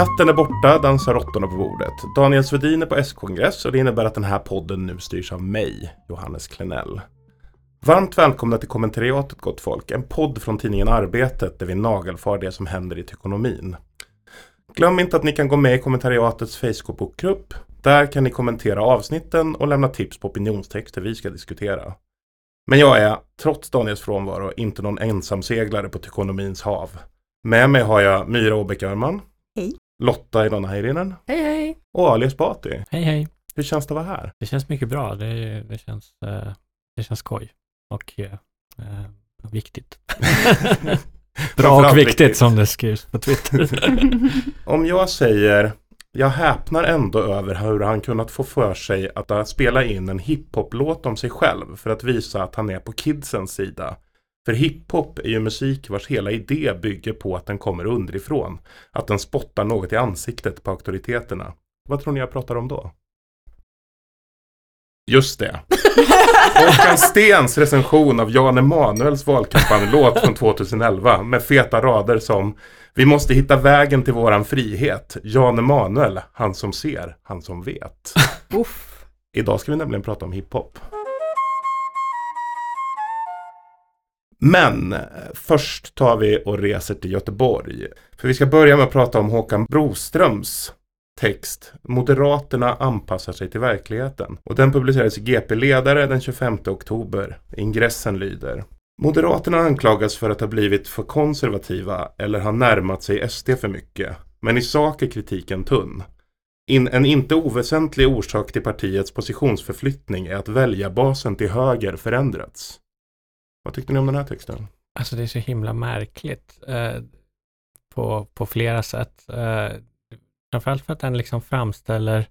Katten är borta dansar råttorna på bordet. Daniel Svedin är på S-kongress och det innebär att den här podden nu styrs av mig, Johannes Klenell. Varmt välkomna till kommentariatet gott folk, en podd från tidningen Arbetet där vi nagelfar det som händer i ekonomin. Glöm inte att ni kan gå med i kommentariatets Facebookgrupp. Där kan ni kommentera avsnitten och lämna tips på opinionstexter vi ska diskutera. Men jag är, trots Daniels frånvaro, inte någon ensamseglare på ekonomins hav. Med mig har jag Myra Åbäck Öhrman. Hej. Lotta Ilona Häirinen. Hej hej. Och Ali Esbati. Hej hej. Hur känns det att vara här? Det känns mycket bra. Det, det, känns, eh, det känns skoj och eh, viktigt. bra och viktigt, viktigt som det skrivs på Twitter. Om jag säger jag häpnar ändå över hur han kunnat få för sig att spela in en hiphop-låt om sig själv för att visa att han är på kidsens sida. För hiphop är ju musik vars hela idé bygger på att den kommer underifrån. Att den spottar något i ansiktet på auktoriteterna. Vad tror ni jag pratar om då? Just det. Håkan Stens recension av Jan Emanuels valkampanjlåt från 2011 med feta rader som Vi måste hitta vägen till våran frihet. Jan Emanuel, han som ser, han som vet. Uff. Idag ska vi nämligen prata om hiphop. Men först tar vi och reser till Göteborg. För vi ska börja med att prata om Håkan Broströms text Moderaterna anpassar sig till verkligheten. Och den publicerades i GP-ledare den 25 oktober. Ingressen lyder Moderaterna anklagas för att ha blivit för konservativa eller ha närmat sig SD för mycket. Men i sak är kritiken tunn. In, en inte oväsentlig orsak till partiets positionsförflyttning är att väljarbasen till höger förändrats. Vad tyckte ni om den här texten? Alltså det är så himla märkligt eh, på, på flera sätt. Eh, framförallt för att den liksom framställer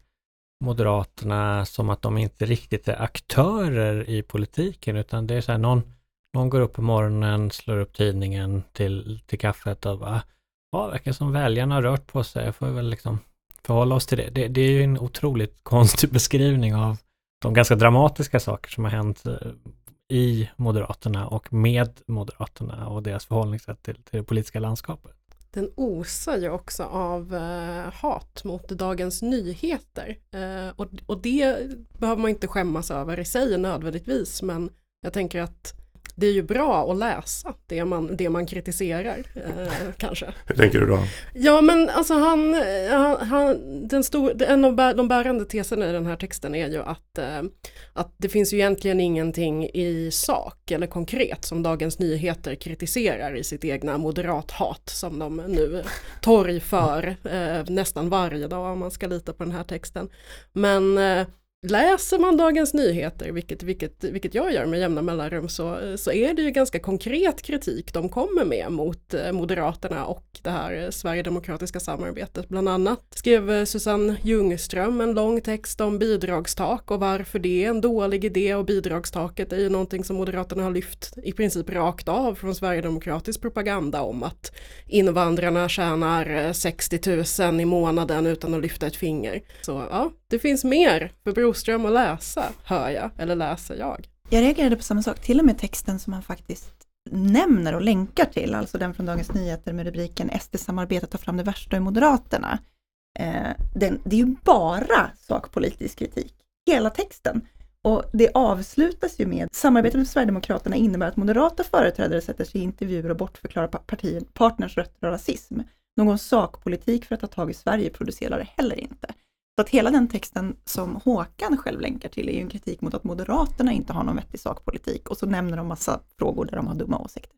Moderaterna som att de inte riktigt är aktörer i politiken, utan det är så här någon, någon går upp på morgonen, slår upp tidningen till, till kaffet och bara, ja, verkar som väljarna har rört på sig, jag får väl liksom förhålla oss till det. det. Det är ju en otroligt konstig beskrivning av de ganska dramatiska saker som har hänt eh, i Moderaterna och med Moderaterna och deras förhållningssätt till, till det politiska landskapet. Den osar ju också av eh, hat mot Dagens Nyheter. Eh, och, och det behöver man inte skämmas över i sig nödvändigtvis men jag tänker att det är ju bra att läsa det man, det man kritiserar eh, kanske. Hur tänker du då? Ja men alltså han, han, han den stor, en av de bärande teserna i den här texten är ju att, eh, att det finns ju egentligen ingenting i sak eller konkret som Dagens Nyheter kritiserar i sitt egna moderathat som de nu torgför eh, nästan varje dag om man ska lita på den här texten. Men eh, Läser man Dagens Nyheter, vilket, vilket, vilket jag gör med jämna mellanrum, så, så är det ju ganska konkret kritik de kommer med mot eh, Moderaterna och det här eh, Sverigedemokratiska samarbetet. Bland annat skrev eh, Susanne Ljungström en lång text om bidragstak och varför det är en dålig idé och bidragstaket är ju någonting som Moderaterna har lyft i princip rakt av från Sverigedemokratisk propaganda om att invandrarna tjänar 60 000 i månaden utan att lyfta ett finger. Så ja, det finns mer för Broström att läsa, hör jag, eller läser jag. Jag reagerade på samma sak, till och med texten som han faktiskt nämner och länkar till, alltså den från Dagens Nyheter med rubriken SD-samarbetet tar fram det värsta i Moderaterna. Eh, den, det är ju bara sakpolitisk kritik, hela texten. Och det avslutas ju med samarbetet med Sverigedemokraterna innebär att moderata företrädare sätter sig i intervjuer och bortförklarar partiet, partners rötter och rasism. Någon sakpolitik för att ta tag i Sverige producerar det heller inte. Så att hela den texten som Håkan själv länkar till är ju en kritik mot att Moderaterna inte har någon vettig sakpolitik och så nämner de massa frågor där de har dumma åsikter.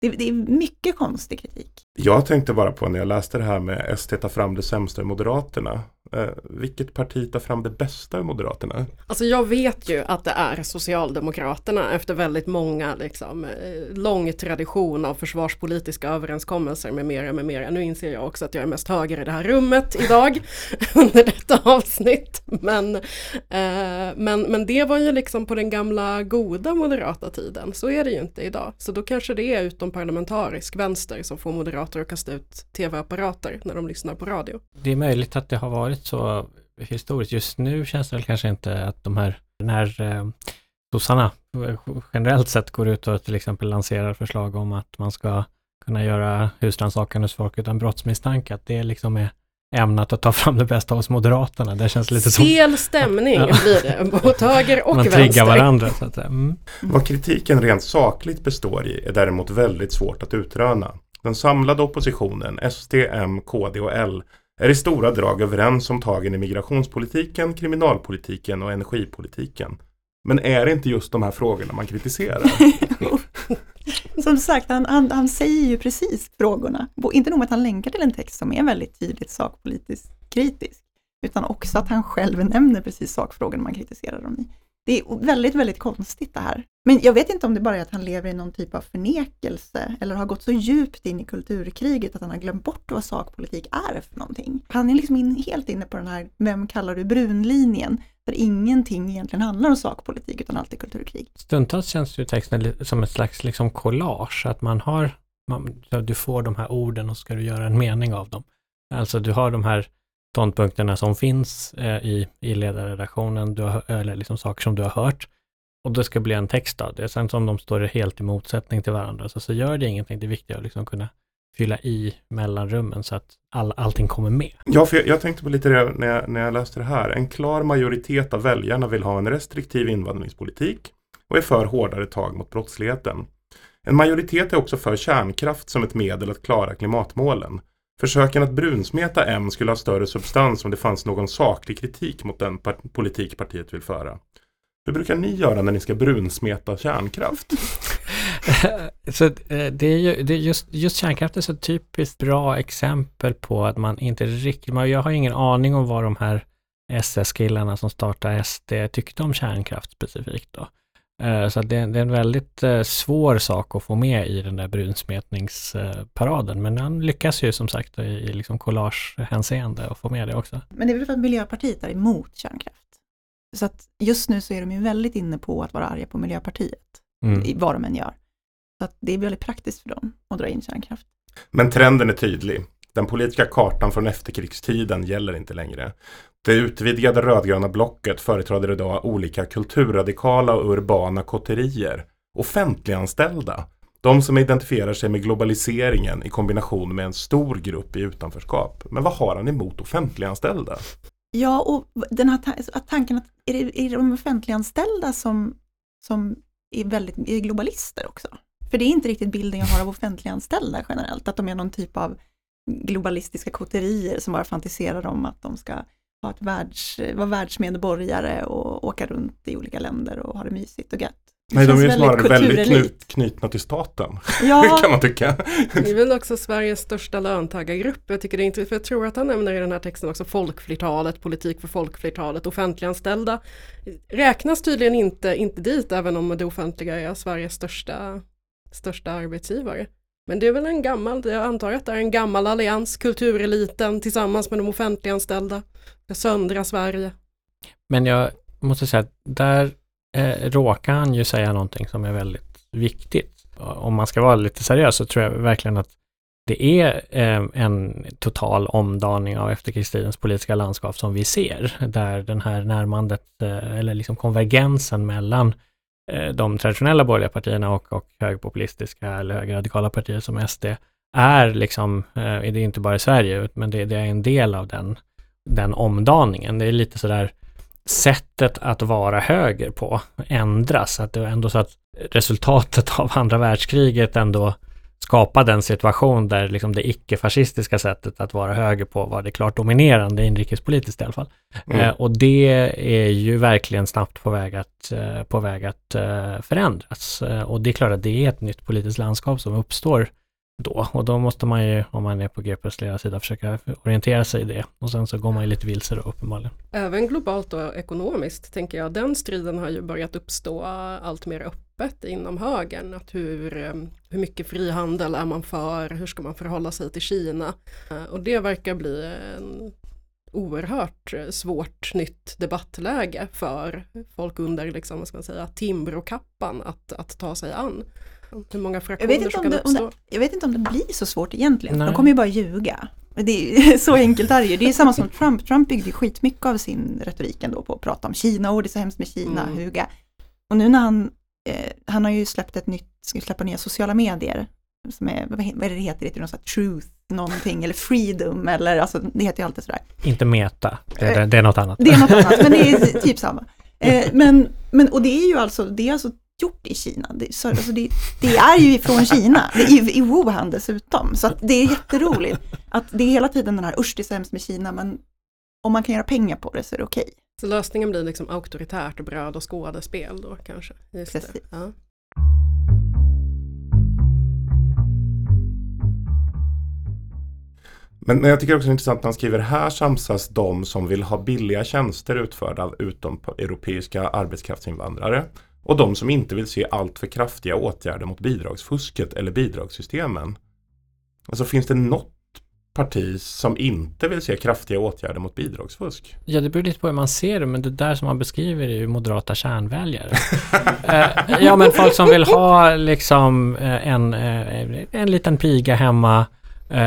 Det, det, är mycket konstig kritik. Jag tänkte bara på när jag läste det här med SD tar fram det sämsta i Moderaterna. Eh, vilket parti tar fram det bästa i Moderaterna? Alltså jag vet ju att det är Socialdemokraterna efter väldigt många liksom, eh, lång tradition av försvarspolitiska överenskommelser med mera med mera. Nu inser jag också att jag är mest höger i det här rummet idag under detta avsnitt. Men, eh, men, men det var ju liksom på den gamla goda moderata tiden. Så är det ju inte idag. Så då kanske det är utomparlamentarisk vänster som får moderater att kasta ut tv-apparater när de lyssnar på radio. Det är möjligt att det har varit så historiskt. Just nu känns det väl kanske inte att de här, när eh, sossarna generellt sett går ut och till exempel lanserar förslag om att man ska kunna göra husrannsakan hos folk utan brottsmisstanke, att det liksom är ämnat att ta fram det bästa hos Moderaterna. Det känns lite som... Fel stämning Ja. blir det, åt höger och man vänster. triggar varandra. Så att, säga. mm. Vad kritiken rent sakligt består i är däremot väldigt svårt att utröna. Den samlade oppositionen, SD, M, KD och L, är i stora drag överens om tagen i migrationspolitiken, kriminalpolitiken och energipolitiken. Men är det inte just de här frågorna man kritiserar? Som sagt, han, han, han säger ju precis frågorna. Inte nog med att han länkar till en text som är väldigt tydligt sakpolitiskt kritisk, utan också att han själv nämner precis sakfrågorna man kritiserar dem i. Det är väldigt, väldigt konstigt det här. Men jag vet inte om det bara är att han lever i någon typ av förnekelse eller har gått så djupt in i kulturkriget att han har glömt bort vad sakpolitik är för någonting. Han är liksom in, helt inne på den här vem kallar du brunlinjen, där ingenting egentligen handlar om sakpolitik utan alltid kulturkrig. Stundtals känns ju texten som ett slags liksom collage, att man har, man, du får de här orden och ska du göra en mening av dem. Alltså du har de här ståndpunkterna som finns eh, i, i ledarredaktionen, du har, eller liksom saker som du har hört, och det ska bli en text av det. Sen som de står helt i motsättning till varandra, så, så gör det ingenting. Det är viktigt att liksom kunna fylla i mellanrummen så att all, allting kommer med. Ja, för jag, jag tänkte på lite det när jag, när jag läste det här. En klar majoritet av väljarna vill ha en restriktiv invandringspolitik och är för hårdare tag mot brottsligheten. En majoritet är också för kärnkraft som ett medel att klara klimatmålen. Försöken att brunsmeta M skulle ha större substans om det fanns någon saklig kritik mot den politik partiet vill föra. Hur brukar ni göra när ni ska brunsmeta kärnkraft? så eh, det är ju, det är just, just kärnkraft är så typiskt bra exempel på att man inte riktigt, man- jag har ingen aning om vad de här SS-killarna som startar SD tyckte om kärnkraft specifikt då. Eh, Så att det, är- en väldigt eh, svår sak att få med i den där brunsmetningsparaden, men han lyckas ju som sagt i, i liksom collagehänseende att få med det också. Men det är väl för att Miljöpartiet är emot kärnkraft. Så att just nu så är de ju väldigt inne på att vara arga på Miljöpartiet, Mm. vad de än gör. Så att det är väldigt praktiskt för dem att dra in kärnkraft. Men trenden är tydlig. Den politiska kartan från efterkrigstiden gäller inte längre. Det utvidgade rödgröna blocket företräder idag olika kulturradikala och urbana kotterier. Offentliganställda. De som identifierar sig med globaliseringen i kombination med en stor grupp i utanförskap. Men vad har han emot offentliganställda? Ja, och den här ta- att tanken att är det, är det de offentliganställda som, som är väldigt är globalister också? För det är inte riktigt bilden jag har av offentliganställda generellt, att de är någon typ av globalistiska kotterier som bara fantiserar om att de ska ha ett världs, vara världsmedborgare och åka runt i olika länder och ha det mysigt och gött. Det Nej, de är ju snarare väldigt knut, knutna till staten. Ja, kan man tycka. Det är väl också Sveriges största löntagargrupp. Jag tycker det är inte, för jag tror att han nämner i den här texten också folkflertalet, politik för folkflertalet, offentliganställda. Räknas tydligen inte, inte dit, även om det offentliga är Sveriges största, största arbetsgivare. Men det är väl en gammal, jag antar att det är en gammal allians, kultureliten tillsammans med de offentliganställda. Ska söndra Sverige. Men jag måste säga att där eh, råkar han ju säga någonting som är väldigt viktigt. Om man ska vara lite seriös så tror jag verkligen att det är eh, en total omdaning av efterkrigstidens politiska landskap som vi ser, där den här närmandet eh, eller liksom konvergensen mellan eh, Eh, de traditionella borgerliga partierna och, och högerpopulistiska eller högerradikala partier som SD är liksom, eh, det är inte bara i Sverige, men det, det är en del av den, den omdaningen. Det är lite sådär sättet att vara höger på ändras. Att det är ändå så att resultatet av andra världskriget ändå skapade en situation där liksom det icke-fascistiska sättet att vara höger på var det klart dominerande inrikespolitiskt i alla fall. Mm. Eh, och det är ju verkligen snabbt på väg att, eh, på väg att eh, förändras. Eh, och det är klart att det är ett nytt politiskt landskap som uppstår då. Och då måste man ju, om man är på GPs ledarsida, försöka orientera sig i det. Och sen så går man ju lite vilse då uppenbarligen. Även globalt och ekonomiskt tänker jag, den striden har ju börjat uppstå allt mer öppet inom högern. Att hur, eh, hur mycket frihandel är man för, hur ska man förhålla sig till Kina? Eh, och det verkar bli en oerhört eh, svårt nytt debattläge för folk under liksom, vad ska man säga, Timbrokappan att, att ta sig an. Hur många jag fraktioner vet, inte om det, om uppstå. det, jag vet inte om det blir så svårt egentligen, Nej. de kommer ju bara ljuga. Det är, så enkelt är det ju. Det är samma som Trump. Trump byggde skitmycket av sin retorik ändå på att prata om Kina och det är så hemskt med Kina, Mm. huga. Och nu när han, eh, han har ju släppt ett nytt, ska släppa nya sociala medier som är, vad är det det heter, det är något sånt här truth någonting eller freedom eller alltså det heter ju alltid sådär. Inte meta, det, är- det är något annat. Det är något annat, men det är typ samma. Eh, men, men, och det är ju alltså, det är alltså gjort i Kina. Det, så, alltså det, det är ju ifrån Kina, det är ju i Wuhan dessutom. Så att det är jätteroligt att det är hela tiden den här usch det är sämst med Kina, men om man kan göra pengar på det så är det okej. Så lösningen blir liksom auktoritärt bröd och skådespel då kanske? Just det. Precis. Ja. Men, men jag tycker också det är intressant att han skriver här samsas de som vill ha billiga tjänster utförda av utomeuropeiska arbetskraftsinvandrare och de som inte vill se allt för kraftiga åtgärder mot bidragsfusket eller bidragssystemen. Alltså finns det något parti som inte vill se kraftiga åtgärder mot bidragsfusk? Ja, det beror lite på hur man ser det, men det där som man beskriver är ju moderata kärnväljare. eh, ja, men folk som vill ha liksom eh, en, eh, en liten piga hemma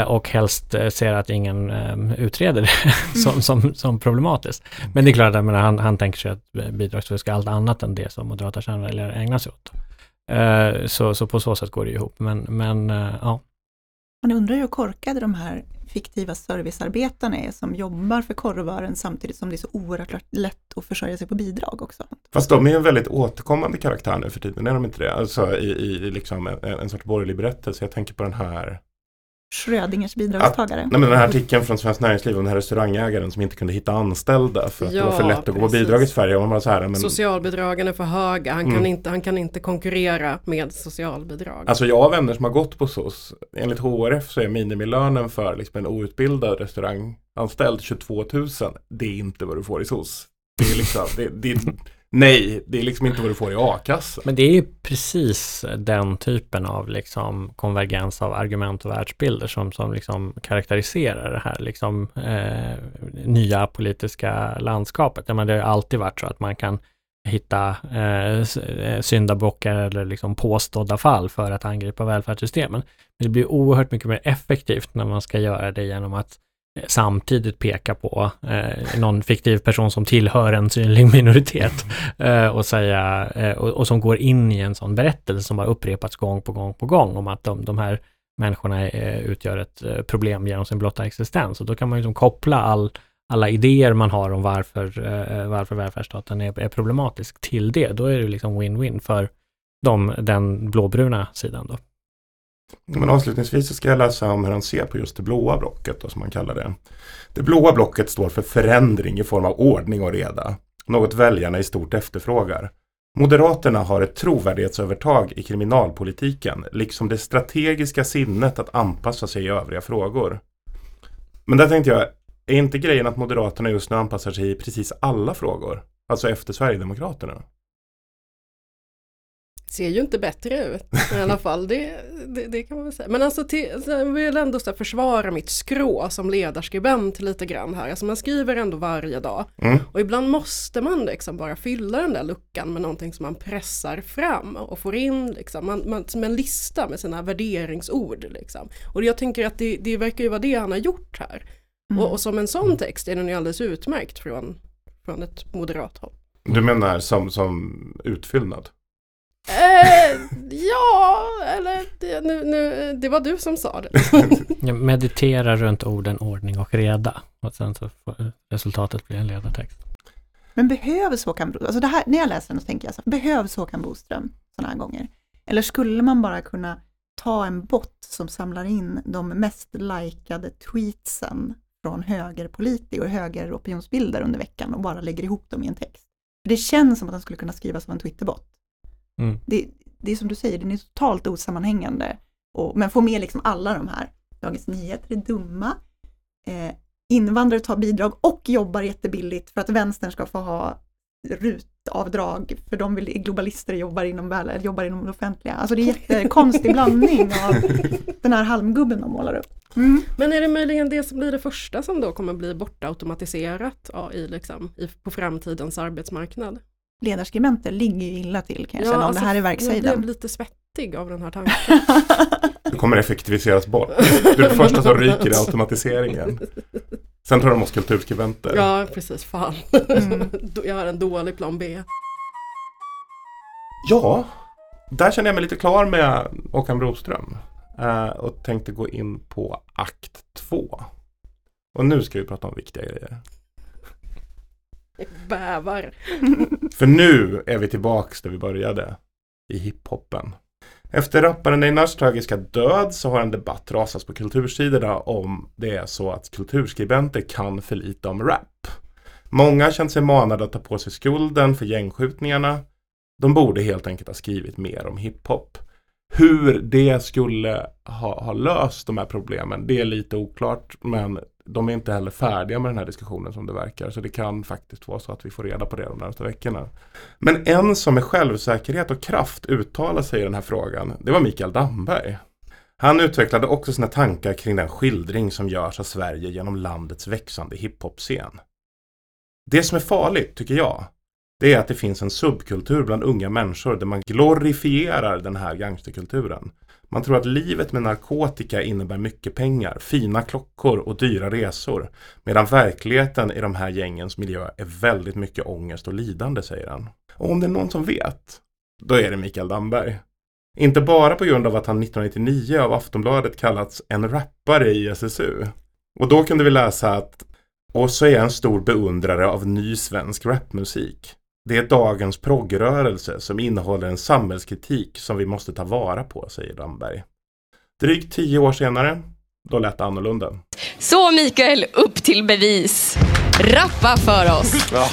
och helst eh, ser att ingen eh, utreder det som, som, som problematiskt. Men det är klart, menar, han, han tänker sig att eh, bidragsfusk är allt annat än det som moderata kärnväljare ägnar sig åt. Eh, så, så på så sätt går det ihop. Men, men eh, ja, Man undrar ju hur korkade de här fiktiva servicearbetarna är som jobbar för korvaren samtidigt som det är så oerhört lätt att försörja sig på bidrag också. Fast de är ju en väldigt återkommande karaktär nu för tiden, är de inte det? Alltså i, i liksom en, en sorts borgerlig berättelse. Jag tänker på den här Schrödingers bidragstagare. Nej, men den här artikeln från Svenskt Näringsliv om den här restaurangägaren som inte kunde hitta anställda för att det var för Ja, lätt att gå på bidrag i Sverige. Och man bara så här, men, Socialbidragen är för höga, han, Mm. kan inte, han kan inte konkurrera med socialbidrag. Alltså jag har vänner som har gått på SOS. Enligt HRF så är minimilönen för liksom en outbildad restauranganställd 22 000. Det är inte vad du får i SOS. Det är liksom, det, det, nej, det är liksom inte vad du får i a-kassa. Men det är ju precis den typen av liksom konvergens av argument och världsbilder som, som liksom karaktäriserar det här liksom, eh, nya politiska landskapet. Ja, men det har alltid varit så att man kan hitta eh, eh, syndabockar eller liksom påstådda fall för att angripa välfärdssystemen. Men det blir oerhört mycket mer effektivt när man ska göra det genom att samtidigt peka på eh, någon fiktiv person som tillhör en synlig minoritet eh, och säga eh, och, och som går in i en sån berättelse som har upprepats gång på gång på gång om att de, de här människorna eh, utgör ett eh, problem genom sin blotta existens och då kan man liksom koppla all, alla idéer man har om varför, eh, varför välfärdsstaten är, är problematisk till det. Då är det liksom win-win för de, den blåbruna sidan då. Men avslutningsvis så ska jag läsa om hur han ser på just det blåa blocket då, som man kallar det. Det blåa blocket står för förändring i form av ordning och reda. Något väljarna i stort efterfrågar. Moderaterna har ett trovärdighetsövertag i kriminalpolitiken, liksom det strategiska sinnet att anpassa sig i övriga frågor. Men där tänkte jag, är inte grejen att Moderaterna just nu anpassar sig i precis alla frågor? Alltså efter Sverigedemokraterna? Ser ju inte bättre ut i alla fall, det, det, det kan man väl säga. Men alltså till, så jag vill ändå så försvara mitt skrå som ledarskribent lite grann här. Alltså man skriver ändå varje dag Mm. och ibland måste man liksom bara fylla den där luckan med någonting som man pressar fram och får in liksom, man, man, som en lista med sina värderingsord. Liksom. Och jag tänker att det, det verkar ju vara det han har gjort här. Mm. Och, och som en sån text är den ju alldeles utmärkt från, från ett moderat håll. Du menar som, som utfyllnad? Eh, ja, eller det, nu, nu, det var du som sa det. Ja, Meditera runt orden ordning och reda och sen så får resultatet bli en ledartext. Men behövs Håkan Broström, alltså det här, när jag läser den så tänker jag så här, behövs Håkan Broström sådana här gånger? Eller skulle man bara kunna ta en bot som samlar in de mest likade tweetsen från högerpolitiker och högeropinionsbilder under veckan och bara lägger ihop dem i en text? För det känns som att den skulle kunna skrivas av en Twitterbot. Mm. Det, det är som du säger, den är totalt osammanhängande. Och, men får med liksom alla de här. Dagens Nyheter är dumma. Eh, invandrare tar bidrag och jobbar jättebilligt för att vänstern ska få ha rutavdrag för de vill, globalister jobbar inom, väl- jobbar inom det offentliga. Alltså det är jättekonstig blandning av den här halmgubben de målar upp. Mm. Men är det möjligen det som blir det första som då kommer bli bortautomatiserat ja, i, liksom, i, på framtidens arbetsmarknad? Ledarskribenter ligger ju illa till kan jag känna om det här är Jag blev lite svettig av den här tanken. Det kommer effektiviseras bort. Du är det första som ryker i automatiseringen. Sen tar de oss kulturskribenter. Ja, precis. Fan. Mm. Jag har en dålig plan B. Ja, där känner jag mig lite klar med Håkan Broström. eh, och tänkte gå in på akt två. Och nu ska vi prata om viktiga grejer. Bävar. För nu är vi tillbaks där vi började. I hiphopen. Efter rapparen Einars tragiska död så har en debatt rasat på kultursidorna om det är så att kulturskribenter kan för lite om rap. Många har känt sig manade att ta på sig skulden för gängskjutningarna. De borde helt enkelt ha skrivit mer om hiphop. Hur det skulle ha, ha löst de här problemen, det är lite oklart. Men de är inte heller färdiga med den här diskussionen som det verkar. Så det kan faktiskt vara så att vi får reda på det de närmaste veckorna. Men en som med självsäkerhet och kraft uttalar sig i den här frågan, det var Mikael Damberg. Han utvecklade också sina tankar kring den skildring som görs av Sverige genom landets växande hiphop-scen. Det som är farligt, tycker jag, det är att det finns en subkultur bland unga människor där man glorifierar den här gangsterkulturen. Man tror att livet med narkotika innebär mycket pengar, fina klockor och dyra resor. Medan verkligheten i de här gängens miljö är väldigt mycket ångest och lidande, säger han. Och om det är någon som vet, då är det Mikael Damberg. Inte bara på grund av att han 1999 av Aftonbladet kallats en rappare i SSU. Och då kunde vi läsa att och så är jag en stor beundrare av ny svensk rapmusik. Det är dagens proggrörelse som innehåller en samhällskritik som vi måste ta vara på, säger Damberg. Drygt tio år senare, då lät det annorlunda. Så Mikael, upp till bevis. Rappa för oss. Ja.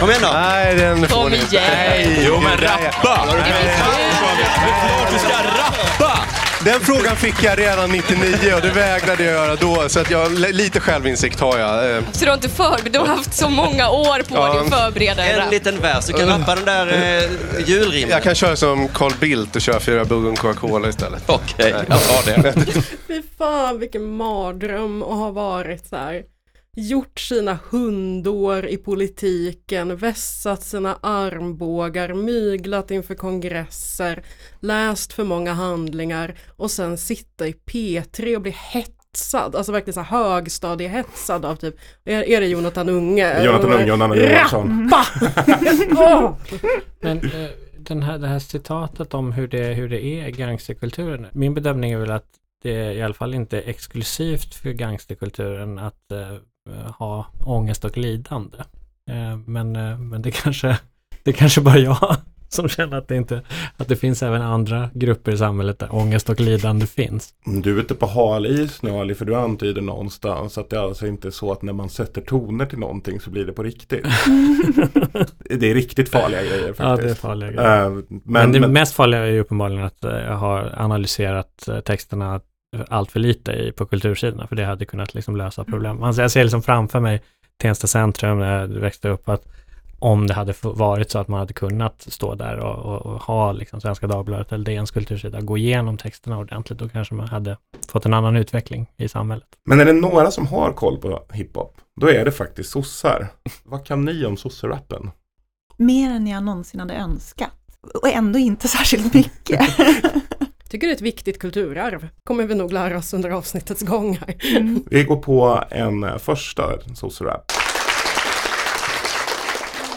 Kom igen då. Nej, den får Kom ni inte. igen. Jo men rappa! Det är klart du ska rappa! Den frågan fick jag redan 99 och det vägrade jag göra då. Så att jag, lite självinsikt har jag. Eh, Så du har inte förberett, du har haft så många år på dig att förbereda en En rap. liten vers, du kan rappa den där eh, julrimmen. Jag kan köra som Carl Bildt och köra fyra buggen Coca-Cola istället. Okej, jag tar det. Fy fan vilken mardröm att ha varit så här. Gjort sina hundår i politiken, vässat sina armbågar, myglat inför kongresser, läst för många handlingar och sen sitta i P3 och bli hetsad, alltså verkligen så här högstadiehetsad av typ, är, är det Jonathan Unge? Jonathan Unge och Nanna Johansson. Men eh, den här, det här citatet om hur det, hur det är i gangsterkulturen. Min bedömning är väl att det i alla fall inte är exklusivt för gangsterkulturen att eh, ha ångest och lidande. Eh, men, eh, men det kanske, det kanske bara jag som känner att det inte, att det finns även andra grupper i samhället där ångest och lidande finns. Du är ute på hal is nu Ali, för du antyder någonstans att det alltså inte är så att när man sätter toner till någonting så blir det på riktigt. det är riktigt farliga grejer faktiskt. Ja, det är farliga grejer. Eh, men, Men, det men, mest farliga är ju uppenbarligen att eh, jag har analyserat eh, texterna allt för lite i, på kultursidorna, för det hade kunnat liksom lösa problem. Alltså jag ser liksom framför mig Tensta centrum när jag växte upp, att om det hade varit så att man hade kunnat stå där och, och, och ha liksom Svenska Dagbladet eller DNs kultursida, gå igenom texterna ordentligt, då kanske man hade fått en annan utveckling i samhället. men är det några som har koll på hiphop, då är det faktiskt sossar. Vad kan ni om sosserappen? Mer än jag någonsin hade önskat. Och ändå inte särskilt mycket. Tycker det är ett viktigt kulturarv. Kommer vi nog lära oss under avsnittets gång här. Vi går på en eh, första sosserapp.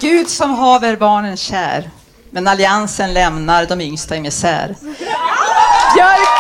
Gud som haver barnen kär, men alliansen lämnar de yngsta i misär.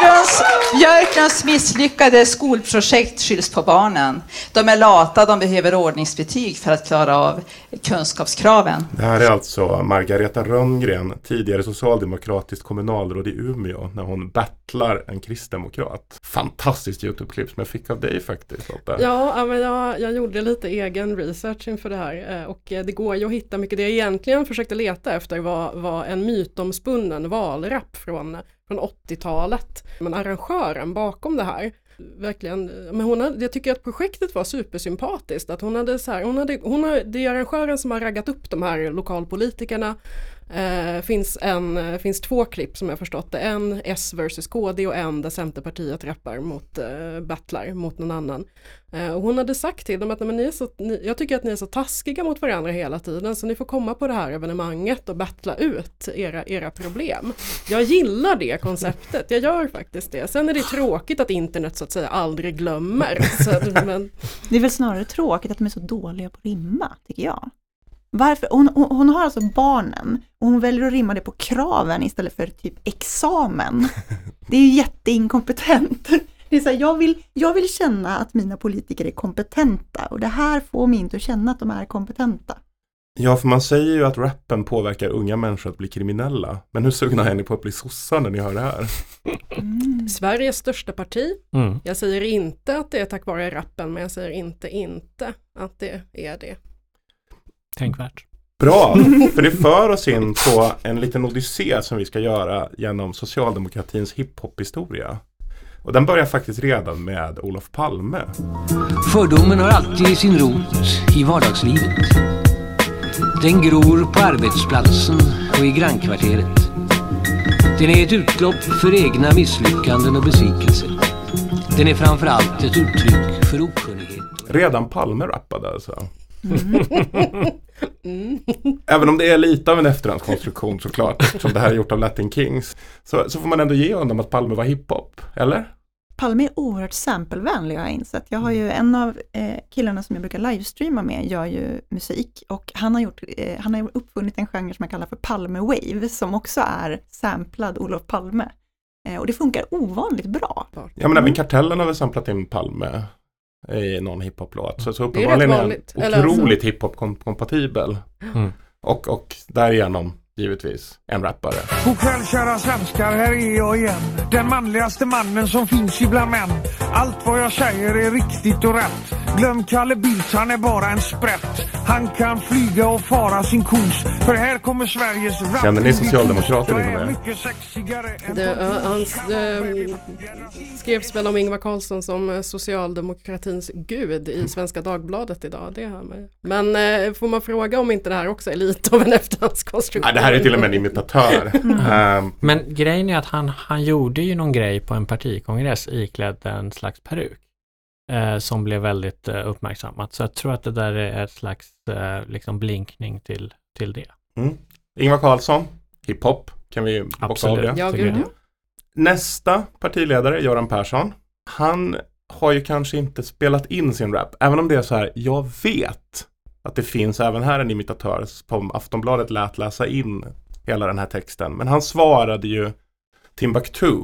Björklunds, Björklunds misslyckade skolprojekt skylls på barnen. De är lata, de behöver ordningsbetyg för att klara av kunskapskraven. Det här är alltså Margareta Rönngren, tidigare socialdemokratiskt kommunalråd i Umeå, när hon battlar en kristdemokrat. Fantastiskt YouTube-klipp som jag fick av dig faktiskt Lotta. Ja, men jag, jag gjorde lite egen research inför det här eh, och eh, det går ju att hitta mycket. Det jag egentligen försökte leta efter var, var en mytomspunnen valrap från, från 80-talet. Men arrangören bakom det här, verkligen, men hon hade, jag tycker att projektet var supersympatiskt. Att hon hade så här, hon hade, hon har, det är arrangören som har raggat upp de här lokalpolitikerna Eh, finns, en, eh, finns två klipp som jag förstått det. En S versus KD och en där Centerpartiet rappar mot eh, battlar mot någon annan. Eh, och hon hade sagt till dem att men ni är så, ni, jag tycker att ni är så taskiga mot varandra hela tiden så ni får komma på det här evenemanget och battla ut era, era problem. Jag gillar det konceptet, jag gör faktiskt det. Sen är det tråkigt att internet så att säga aldrig glömmer. Så, men, Det är väl snarare tråkigt att de är så dåliga på att rimma, tycker jag. Varför? Hon, hon, hon har alltså barnen och hon väljer att rimma det på kraven istället för typ examen. Det är ju jätteinkompetent. Det är så här, jag, vill, jag vill känna att mina politiker är kompetenta och det här får mig inte att känna att de är kompetenta. Ja, för man säger ju att rappen påverkar unga människor att bli kriminella. Men hur sugna är ni på att bli sossar när ni hör det här? Sveriges största parti. Mm. Jag säger inte att det är tack vare rappen, men jag säger inte inte att det är det. Tänkvärt. Bra, för det för oss in på en liten odyssé som vi ska göra genom socialdemokratins hiphop-historia. Och den börjar faktiskt redan med Olof Palme. Fördomen har alltid sin rot i vardagslivet. Den gror på arbetsplatsen och i grannkvarteret. Den är ett utlopp för egna misslyckanden och besvikelser. Den är framförallt ett uttryck för okunnighet. Redan Palme rappade alltså. Mm. Även om det är lite av en efterhandskonstruktion såklart, som det här är gjort av Latin Kings, så, så får man ändå ge honom att Palme var hiphop, eller? Palme är oerhört samplevänlig har jag insett. Jag har ju en av eh, killarna som jag brukar livestreama med gör ju musik och han har, gjort, eh, han har uppfunnit en genre som jag kallar för Palme Wave som också är samplad Olof Palme. Eh, och det funkar ovanligt bra. Ja men även Kartellen har väl samplat in Palme i någon hiphop-låt. Så, så uppenbarligen är den Eller alltså- otroligt hiphop-kompatibel. Mm. Och, och därigenom givetvis en rappare. God kväll kära svenskar, här är jag igen. Den manligaste mannen som finns ibland män. Allt vad jag säger är riktigt och rätt. Glöm Kalle Bildt, han är bara en sprätt. Han kan flyga och fara sin kos. För här kommer Sveriges rap. Känner ni socialdemokrater inom er? Det, uh, han skrevs väl om Ingvar Carlsson som eh, socialdemokratins gud i Svenska Dagbladet idag. Det man ju. Men eh, får man fråga om inte det här också är lite av en efterhandskonstruktion? Det här är till och med en imitatör. Ehm, Men grejen är att han, han gjorde ju någon grej på en partikongress iklädd en slags peruk. Eh, som blev väldigt eh, uppmärksammat. Så jag tror att det där är ett slags eh, liksom blinkning till, till det. mm. Ingvar Carlsson, hiphop, kan vi bocka av Absolut. det. Ja, gud ja. Nästa partiledare, Göran Persson, han har ju kanske inte spelat in sin rap. Även om det är så här, jag vet att det finns även här en imitatör På Aftonbladet lät läsa in hela den här texten. Men han svarade ju Timbuktu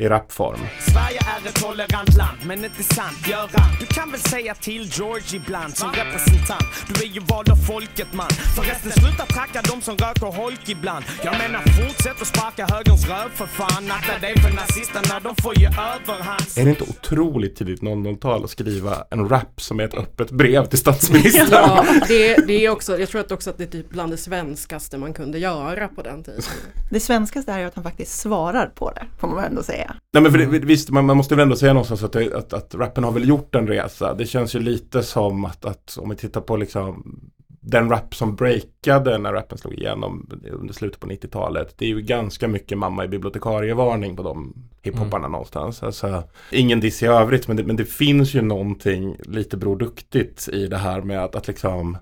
i rapform. Sverige är ett tolerant land, men inte sant Göran. Du kan väl säga till George ibland som representant. Du är ju vald av folket man. Förresten sluta tracka de som röker holk ibland. Jag menar fortsätt att sparka högerns röv för fan. Akta dig för nazisterna, de får ju överhand. Är det inte otroligt tidigt 00-tal att skriva en rap som är ett öppet brev till statsministern? Ja, det, det är också, jag tror att också att det är typ bland det svenskaste man kunde göra på den tiden. Det svenskaste är ju att han faktiskt svarar på det, får man väl ändå säga. Nej men för det, visst, man, man måste väl ändå säga någonstans att, det, att, att rappen har väl gjort en resa. Det känns ju lite som att, att om vi tittar på liksom den rap som breakade när rappen slog igenom under slutet på 90-talet. Det är ju ganska mycket mamma i bibliotekarievarning på de hiphopparna någonstans. Alltså, ingen diss i övrigt men det, men det finns ju någonting lite Bror Duktigt i det här med att, att liksom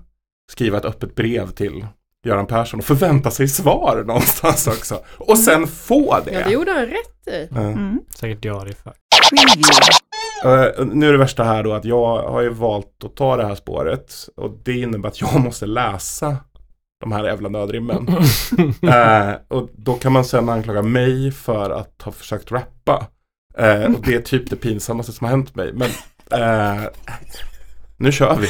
skriva ett öppet brev till Göran Persson och förvänta sig svar någonstans också. Och sen få det. Ja, det gjorde han rätt i. Ja. Mm. Säkert diarieför. för. Eh, nu är det värsta här då att jag har ju valt att ta det här spåret och det innebär att jag måste läsa de här jävla nödrimmen. Eh, och då kan man sen anklaga mig för att ha försökt rappa. Eh, och det är typ det pinsammaste som har hänt mig. Men eh, nu kör vi.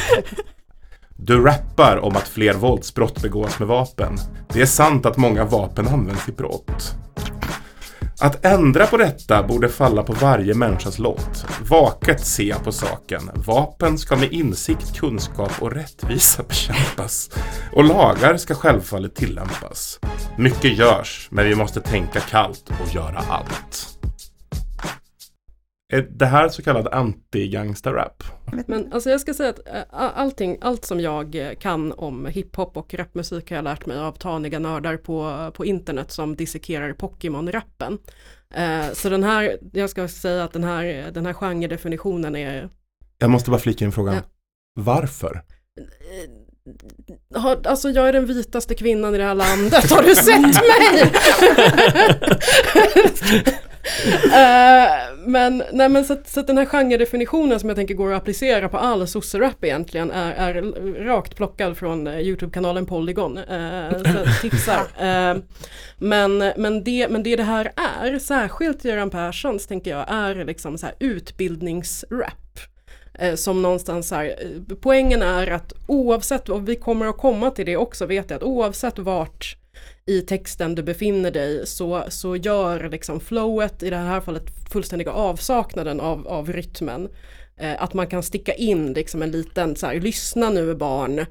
Du rappar om att fler våldsbrott begås med vapen. Det är sant att många vapen används i brott. Att ändra på detta borde falla på varje människas lott. Vaket se på saken. Vapen ska med insikt, kunskap och rättvisa bekämpas. Och lagar ska självfallet tillämpas. Mycket görs, men vi måste tänka kallt och göra allt. Är det här så kallad anti-gangsta-rap? Men alltså jag ska säga att eh, allting, allt som jag eh, kan om hiphop och rapmusik har jag lärt mig av taniga nördar på, på internet som dissekerar Pokémon-rappen. Eh, så den här, jag ska säga att den här, den här genredefinitionen är Jag måste bara flika in frågan. Ja. Varför? har, alltså jag är den vitaste kvinnan i det här landet, har du sett mig? Eh, men, nej, men så, så den här genredefinitionen som jag tänker går att applicera på all sosserap egentligen är, är rakt plockad från eh, Youtube-kanalen Polygon. Så tipsar. Eh, men, men, det, men det det här är, särskilt Göran Perssons tänker jag, är liksom så här utbildningsrap. Som någonstans här, poängen är att oavsett, och vi kommer att komma till det också vet jag, att oavsett vart i texten du befinner dig så, så gör liksom flowet, i det här fallet fullständiga avsaknaden av, av rytmen, eh, att man kan sticka in liksom en liten så här, lyssna nu barn,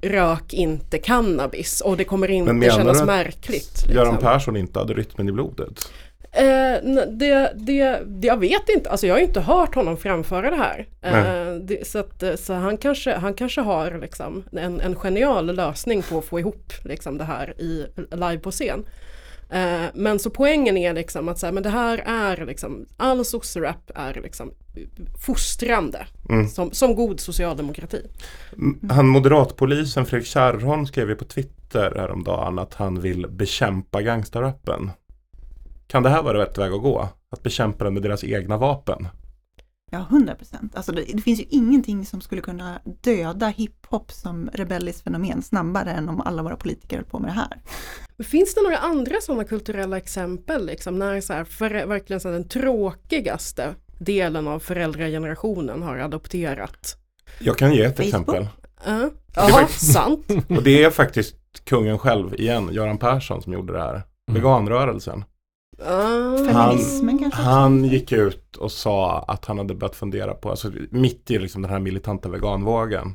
rök inte cannabis och det kommer inte kännas märkligt. Liksom. Göran Persson inte hade rytmen i blodet? Eh, det, det, det, jag vet inte, alltså jag har inte hört honom framföra det här. Eh, det, så att, så han, kanske, han kanske har liksom en, en genial lösning på att få ihop liksom det här i, live på scen. Eh, men så poängen är liksom att så här, men det här är liksom, all sosserap är liksom fostrande mm. som, som god socialdemokrati. Han moderatpolisen Fredrik Kärrholm skrev ju på Twitter häromdagen att han vill bekämpa gangsterrappen. Kan det här vara rätt väg att gå? Att bekämpa den med deras egna vapen? Ja, hundra procent. Alltså det, det, finns ju ingenting som skulle kunna döda hiphop som rebelliskt fenomen snabbare än om alla våra politiker höll på med det här. Finns det några andra sådana kulturella exempel, liksom, när så här, för, verkligen så här, den tråkigaste delen av föräldragenerationen har adopterat? Jag kan ge ett Facebook. exempel. Uh, Jaha, sant. Och det är faktiskt kungen själv igen, Göran Persson, som gjorde det här. Mm. Veganrörelsen. Uh, han, kanske? Han gick ut och sa att han hade börjat fundera på, alltså mitt i liksom den här militanta veganvågen.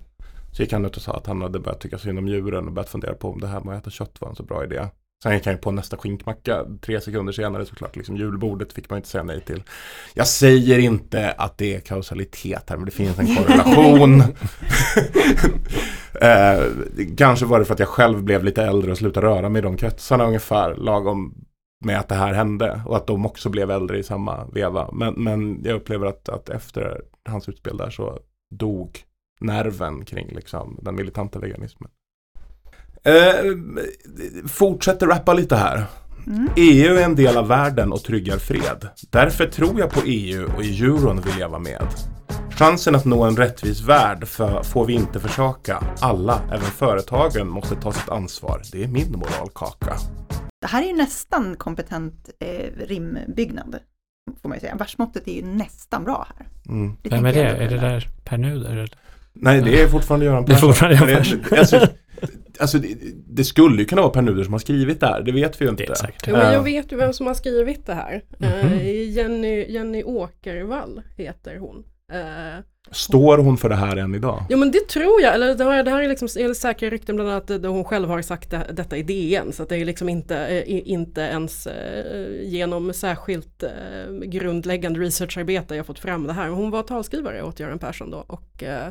Så gick han ut och sa att han hade börjat tycka synd om djuren och börjat fundera på om det här med att äta kött var en så bra idé. Sen gick han på nästa skinkmacka tre sekunder senare såklart. Liksom julbordet fick man inte säga nej till. Jag säger inte att det är kausalitet här men det finns en korrelation. eh, kanske var det för att jag själv blev lite äldre och slutade röra mig i de kretsarna ungefär lagom med att det här hände och att de också blev äldre i samma veva. Men, men jag upplever att, att efter hans utspel där så dog nerven kring liksom, den militanta veganismen. Eh, fortsätter rappa lite här. Mm. EU är en del av världen och tryggar fred. Därför tror jag på EU och i euron vill jag vara med. Chansen att nå en rättvis värld för, får vi inte försaka. Alla, även företagen, måste ta sitt ansvar. Det är min moralkaka. Det här är ju nästan kompetent eh, rimbyggnad. Får man ju säga. Versmåttet är ju nästan bra här. Mm. Vem är det? Är det där Per Nuder? Eller? Nej, det är fortfarande Göran Persson. Det är fortfarande Göran Persson. Alltså, alltså det, det, skulle ju kunna vara Per Nuder som har skrivit det här, det vet vi ju inte. Det jo, men jag vet ju vem som har skrivit det här. Mm -hmm. Jenny, Jenny Åkervall heter hon. Uh, Står hon för det här än idag? Jo men det tror jag, eller det här, det här är liksom säkra rykten bland annat där hon själv har sagt det, detta i DN så att det är liksom inte, eh, inte ens eh, genom särskilt eh, grundläggande researcharbete jag fått fram det här. Hon var talskrivare åt Göran Persson då och eh,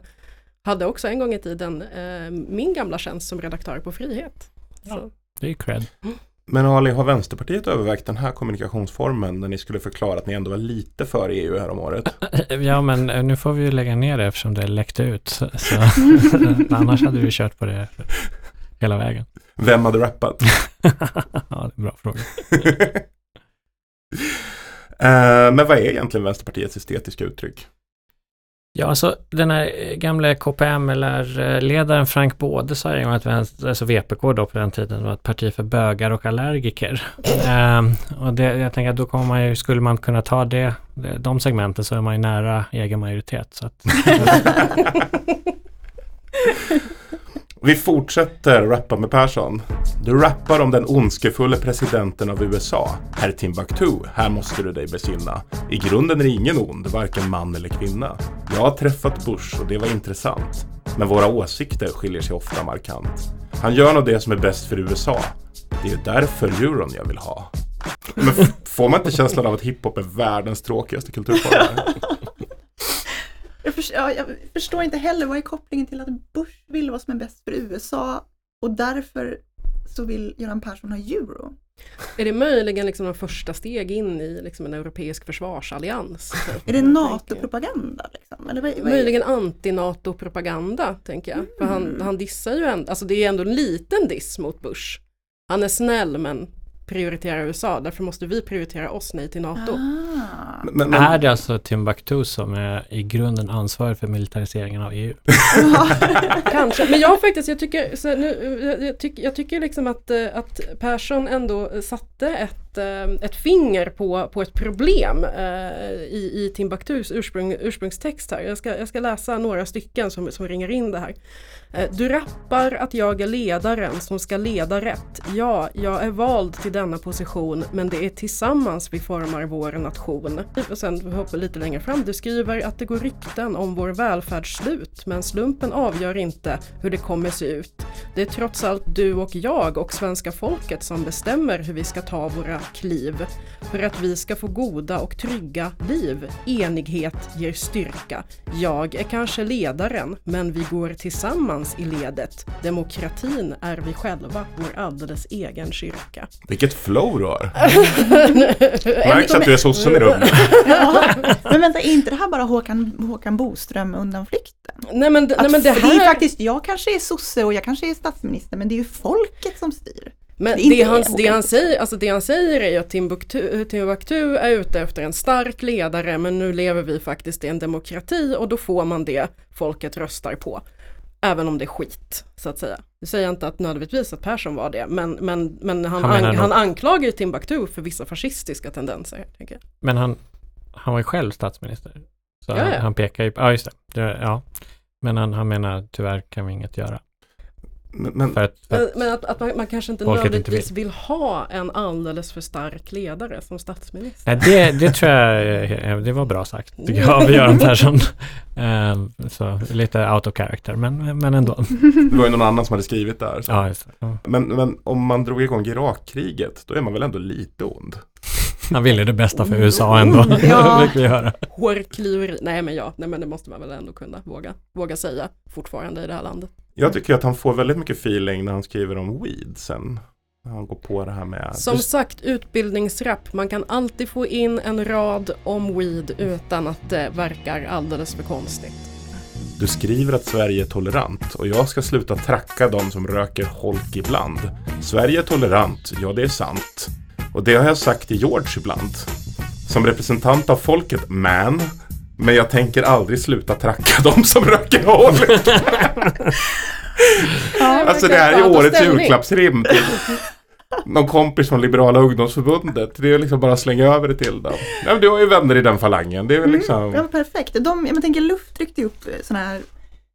hade också en gång i tiden eh, min gamla tjänst som redaktör på Frihet. Ja, det är cred. Mm. Men Ali, har Vänsterpartiet övervägt den här kommunikationsformen när ni skulle förklara att ni ändå var lite för EU här om året? Ja, men eh, nu får vi ju lägga ner det eftersom det läckte ut. Så, annars hade vi kört på det hela vägen. Vem hade rappat? ja, det är en bra fråga. uh, men vad är egentligen Vänsterpartiets estetiska uttryck? Ja, alltså den här gamla KPML-ledaren Frank Både sa en gång att vänster, alltså VPK då på den tiden var ett parti för bögar och allergiker. ehm, och det, jag tänker att då kommer man ju, skulle man kunna ta det, de segmenten så är man ju nära egen majoritet. Så att, Vi fortsätter rappa med Persson. Du rappar om den ondskefulla presidenten av USA, herr Timbuktu. Här måste du dig besinna. I grunden är ingen ond, varken man eller kvinna. Jag har träffat Bush och det var intressant. Men våra åsikter skiljer sig ofta markant. Han gör nog det som är bäst för USA. Det är därför euron jag vill ha. Men får man inte känslan av att hiphop är världens tråkigaste kulturform? Jag, för, ja, jag förstår inte heller vad är kopplingen till att Bush vill vad som är bäst för USA och därför så vill Göran Persson ha euro. Är det möjligen liksom de första steg in i liksom en europeisk försvarsallians? är det NATO-propaganda? Liksom? Eller vad, vad möjligen anti-NATO-propaganda tänker jag. Mm. För han, han dissar ju ändå, alltså det är ändå en liten diss mot Bush. Han är snäll men prioritera USA, därför måste vi prioritera oss nej till NATO. Ah. Men, men, Är det alltså Timbuktu som är i grunden ansvarig för militariseringen av EU? Kanske, men jag faktiskt, jag tycker, så nu, jag, jag, tycker, jag tycker liksom att, eh, att Persson ändå satte ett, ett, eh, ett finger på, på ett problem eh, i, i Timbuktus ursprung, ursprungstext här. Jag ska, jag ska läsa några stycken som, som ringer in det här. Eh, du rappar att jag är ledaren som ska leda rätt. Ja, jag är vald till denna position, men det är tillsammans vi formar vår nation. Och sen hoppar lite längre fram. Du skriver att det går rykten om vår välfärdsslut, men slumpen avgör inte hur det kommer se ut. Det är trots allt du och jag och svenska folket som bestämmer hur vi ska ta våra kliv. För att vi ska få goda och trygga liv. Enighet ger styrka. Jag är kanske ledaren, men vi går tillsammans i ledet. Demokratin är vi själva, vår alldeles egen kyrka. vilket flow du har. Märks att du är sossen i rummet. Ja. Men vänta, är inte det här bara Håkan, Håkan Boström undanflykten? Nej men, nej, men det för det är här... faktiskt, jag kanske är sosse och jag kanske är statsminister, men det är ju folket som styr. Men Det det han, det, han säger, alltså det han säger är ju att Timbuktu, Timbuktu är ute efter en stark ledare men nu lever vi faktiskt i en demokrati och då får man det folket röstar på. Även om det är skit, så att säga. Det säger jag inte att nödvändigtvis att Persson var det, men, men, men han, Han an, han anklagar ju Timbuktu för vissa fascistiska tendenser. Men han, han var ju själv statsminister. Så Ja, han, pekar ju på, ja just det ja. Men han, han menar tyvärr kan vi inget göra. Men, För att, för att men att, att man, man kanske inte Folket inte nödvändigtvis vill ha en alldeles för stark ledare som statsminister. nej, det, det tror jag, eh, det var bra sagt, tycker jag, av Göran Persson. Ehm, så lite out of character, men, men ändå. det var ju någon annan som hade skrivit där. Så. Ja, just. Ja. Men, men om man drog igång Irakkriget, då är man väl ändå lite ond? Han ville det bästa för USA ändå, Ja. fick vi höra. Hårklyveri, nej men ja, nej men det måste man väl ändå kunna våga, våga säga fortfarande i det här landet. Jag tycker att han får väldigt mycket feeling när han skriver om weed sen. När han går på det här med... Som sagt, utbildningsrapp, man kan alltid få in en rad om weed utan att det verkar alldeles för konstigt. Du skriver att Sverige är tolerant och jag ska sluta tracka de som röker holk ibland. Sverige är tolerant, ja det är sant. Och det har jag sagt till George ibland. Som representant av folket, man. Men jag tänker aldrig sluta tracka de som röker holk. alltså det här är årets julklappsrim till någon kompis från Liberala ungdomsförbundet. Det är liksom bara att slänga över det till dem. Ja, men du har ju vänner i den falangen. Det är väl liksom... Ja, perfekt. De, jag tänker Luft tryckte upp sådana här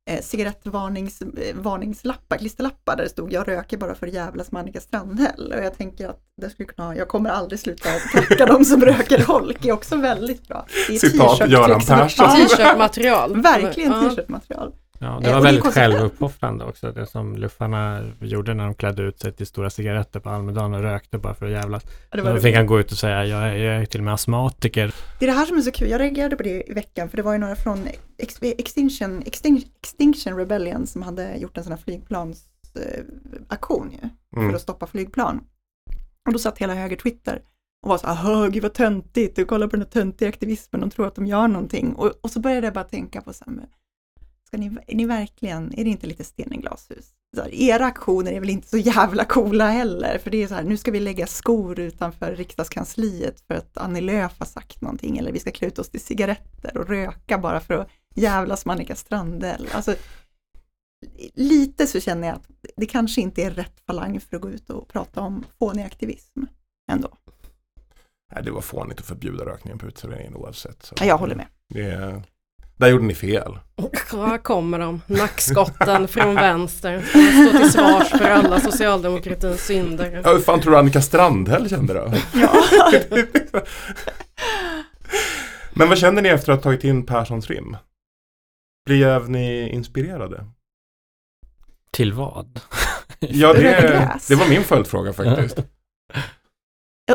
eh, cigarettvarningslappar, eh, klisterlappar där det stod jag röker bara för att jävlas med Annika Strandhäll. Och jag tänker att det skulle kunna jag kommer aldrig sluta tacka de som röker holk är också väldigt bra. Det är Citat Göran Persson. T-shirtmaterial. Verkligen t-shirtmaterial. Ja, Eh, det var det är väldigt självuppoffrande också, det som luffarna gjorde när de klädde ut sig till stora cigaretter på Almedalen och rökte bara för att jävlas. Ja, var Då fick han gå ut och säga, jag är, jag är till och med astmatiker. Det är det här som är så kul, jag reagerade på det i veckan för det var ju några från Ex- Extinction, Extin- Extinction Rebellion som hade gjort en sån här flygplansaktion Mm. för att stoppa flygplan. Och då satt hela höger Twitter och var så här, gud vad töntigt, och kolla på den här töntiga aktivismen, de tror att de gör någonting. Och, och så började jag bara tänka på så här, ska ni, är ni verkligen, är det inte lite sten i glashus? Här, era aktioner är väl inte så jävla coola heller, för det är så här, nu ska vi lägga skor utanför riksdagskansliet för att Annie Lööf har sagt någonting, eller vi ska klä ut oss till cigaretter och röka bara för att jävlas med Annika Strandhäll. Alltså, lite så känner jag att det kanske inte är rätt falang för att gå ut och prata om fånig aktivism ändå. Nej, det var fånigt att förbjuda rökningen på uteserveringen oavsett. Så Ja, jag håller med. Det, där gjorde ni fel. Här kommer de, nackskotten från vänster. Stå till svars för alla socialdemokratins synder. Ja, hur fan tror du Annika Strandhäll kände då? Ja. Men vad känner ni efter att ha tagit in Perssons rim? Blev ni inspirerade? Till vad? Ja, det, det var min följdfråga faktiskt.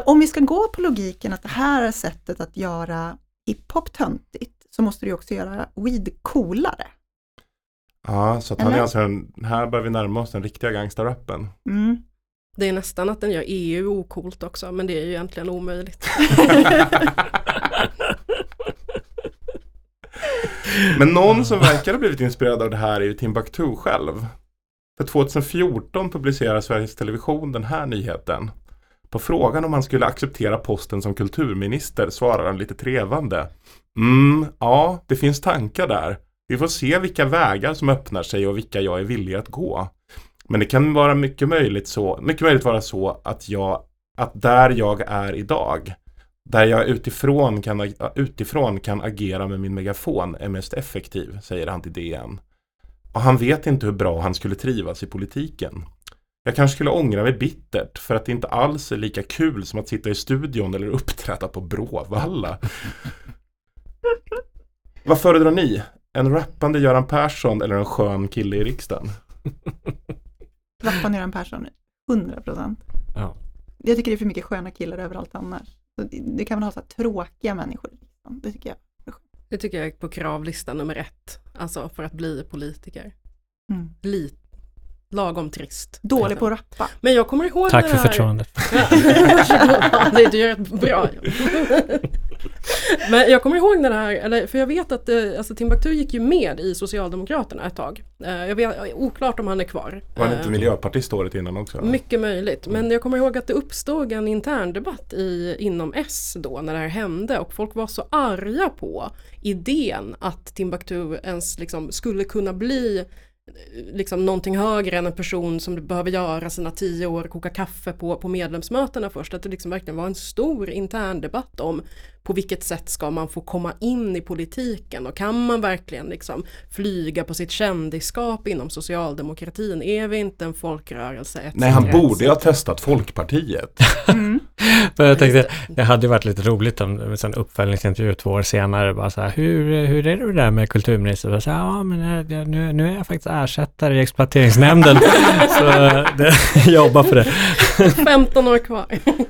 Om vi ska gå på logiken att det här är sättet att göra hiphop töntigt, så måste du också göra weed coolare. Ja, så att han är alltså en, här börjar vi närma oss den riktiga gangsterrappen. Mm. Det är nästan att den gör EU ocoolt också, men det är ju egentligen omöjligt. Men någon som verkar ha blivit inspirerad av det här är ju Timbuktu själv. För 2014 publicerar Sveriges Television den här nyheten. På frågan om han skulle acceptera posten som kulturminister svarar han lite trevande. Mm, ja, det finns tankar där. Vi får se vilka vägar som öppnar sig och vilka jag är villig att gå. Men det kan vara mycket möjligt, så, mycket möjligt vara så att jag, att där jag är idag, där jag utifrån kan, utifrån kan agera med min megafon är mest effektiv, säger han till DN. Och han vet inte hur bra han skulle trivas i politiken. Jag kanske skulle ångra mig bittert för att det inte alls är lika kul som att sitta i studion eller uppträda på Bråvalla. Vad föredrar ni? En rappande Göran Persson eller en skön kille i riksdagen? Rappande Göran Persson, 100 procent. Ja. Jag tycker det är för mycket sköna killar överallt annars. Så det, kan man ha så här tråkiga människor. Det tycker jag. Det tycker jag är på kravlista nummer ett. Alltså för att bli politiker. Mm. Lite lagom trist. Dålig på att rappa. Men jag kommer ihåg Tack det för här. förtroendet. Ja, det, du gör ett bra jobb. Men jag kommer ihåg det här, eller, för jag vet att eh, alltså, Timbuktu gick ju med i Socialdemokraterna ett tag. Eh, Jag vet, oklart om han är kvar. Var han inte Eh, miljöpartist året innan också? mycket möjligt. Men jag kommer ihåg att det uppstod en intern debatt i, inom S då när det här hände och folk var så arga på idén att Timbuktu ens liksom skulle kunna bli eh, liksom någonting högre än en person som behöver göra sina tio år, koka kaffe på, på medlemsmötena först. Att det liksom verkligen var en stor intern debatt om på vilket sätt ska man få komma in i politiken och kan man verkligen liksom flyga på sitt kändisskap inom socialdemokratin? Är vi inte en folkrörelse? Etc, Nej, han borde ju ha testat Folkpartiet. Men jag tänkte, det hade ju varit lite roligt om en uppföljningsintervju två år senare, bara så här, hur, hur är det där med kulturminister? Och så här, ja, men eh, nu, nu är jag faktiskt ersättare i exploateringsnämnden, så det, jobba för det. 15 år kvar.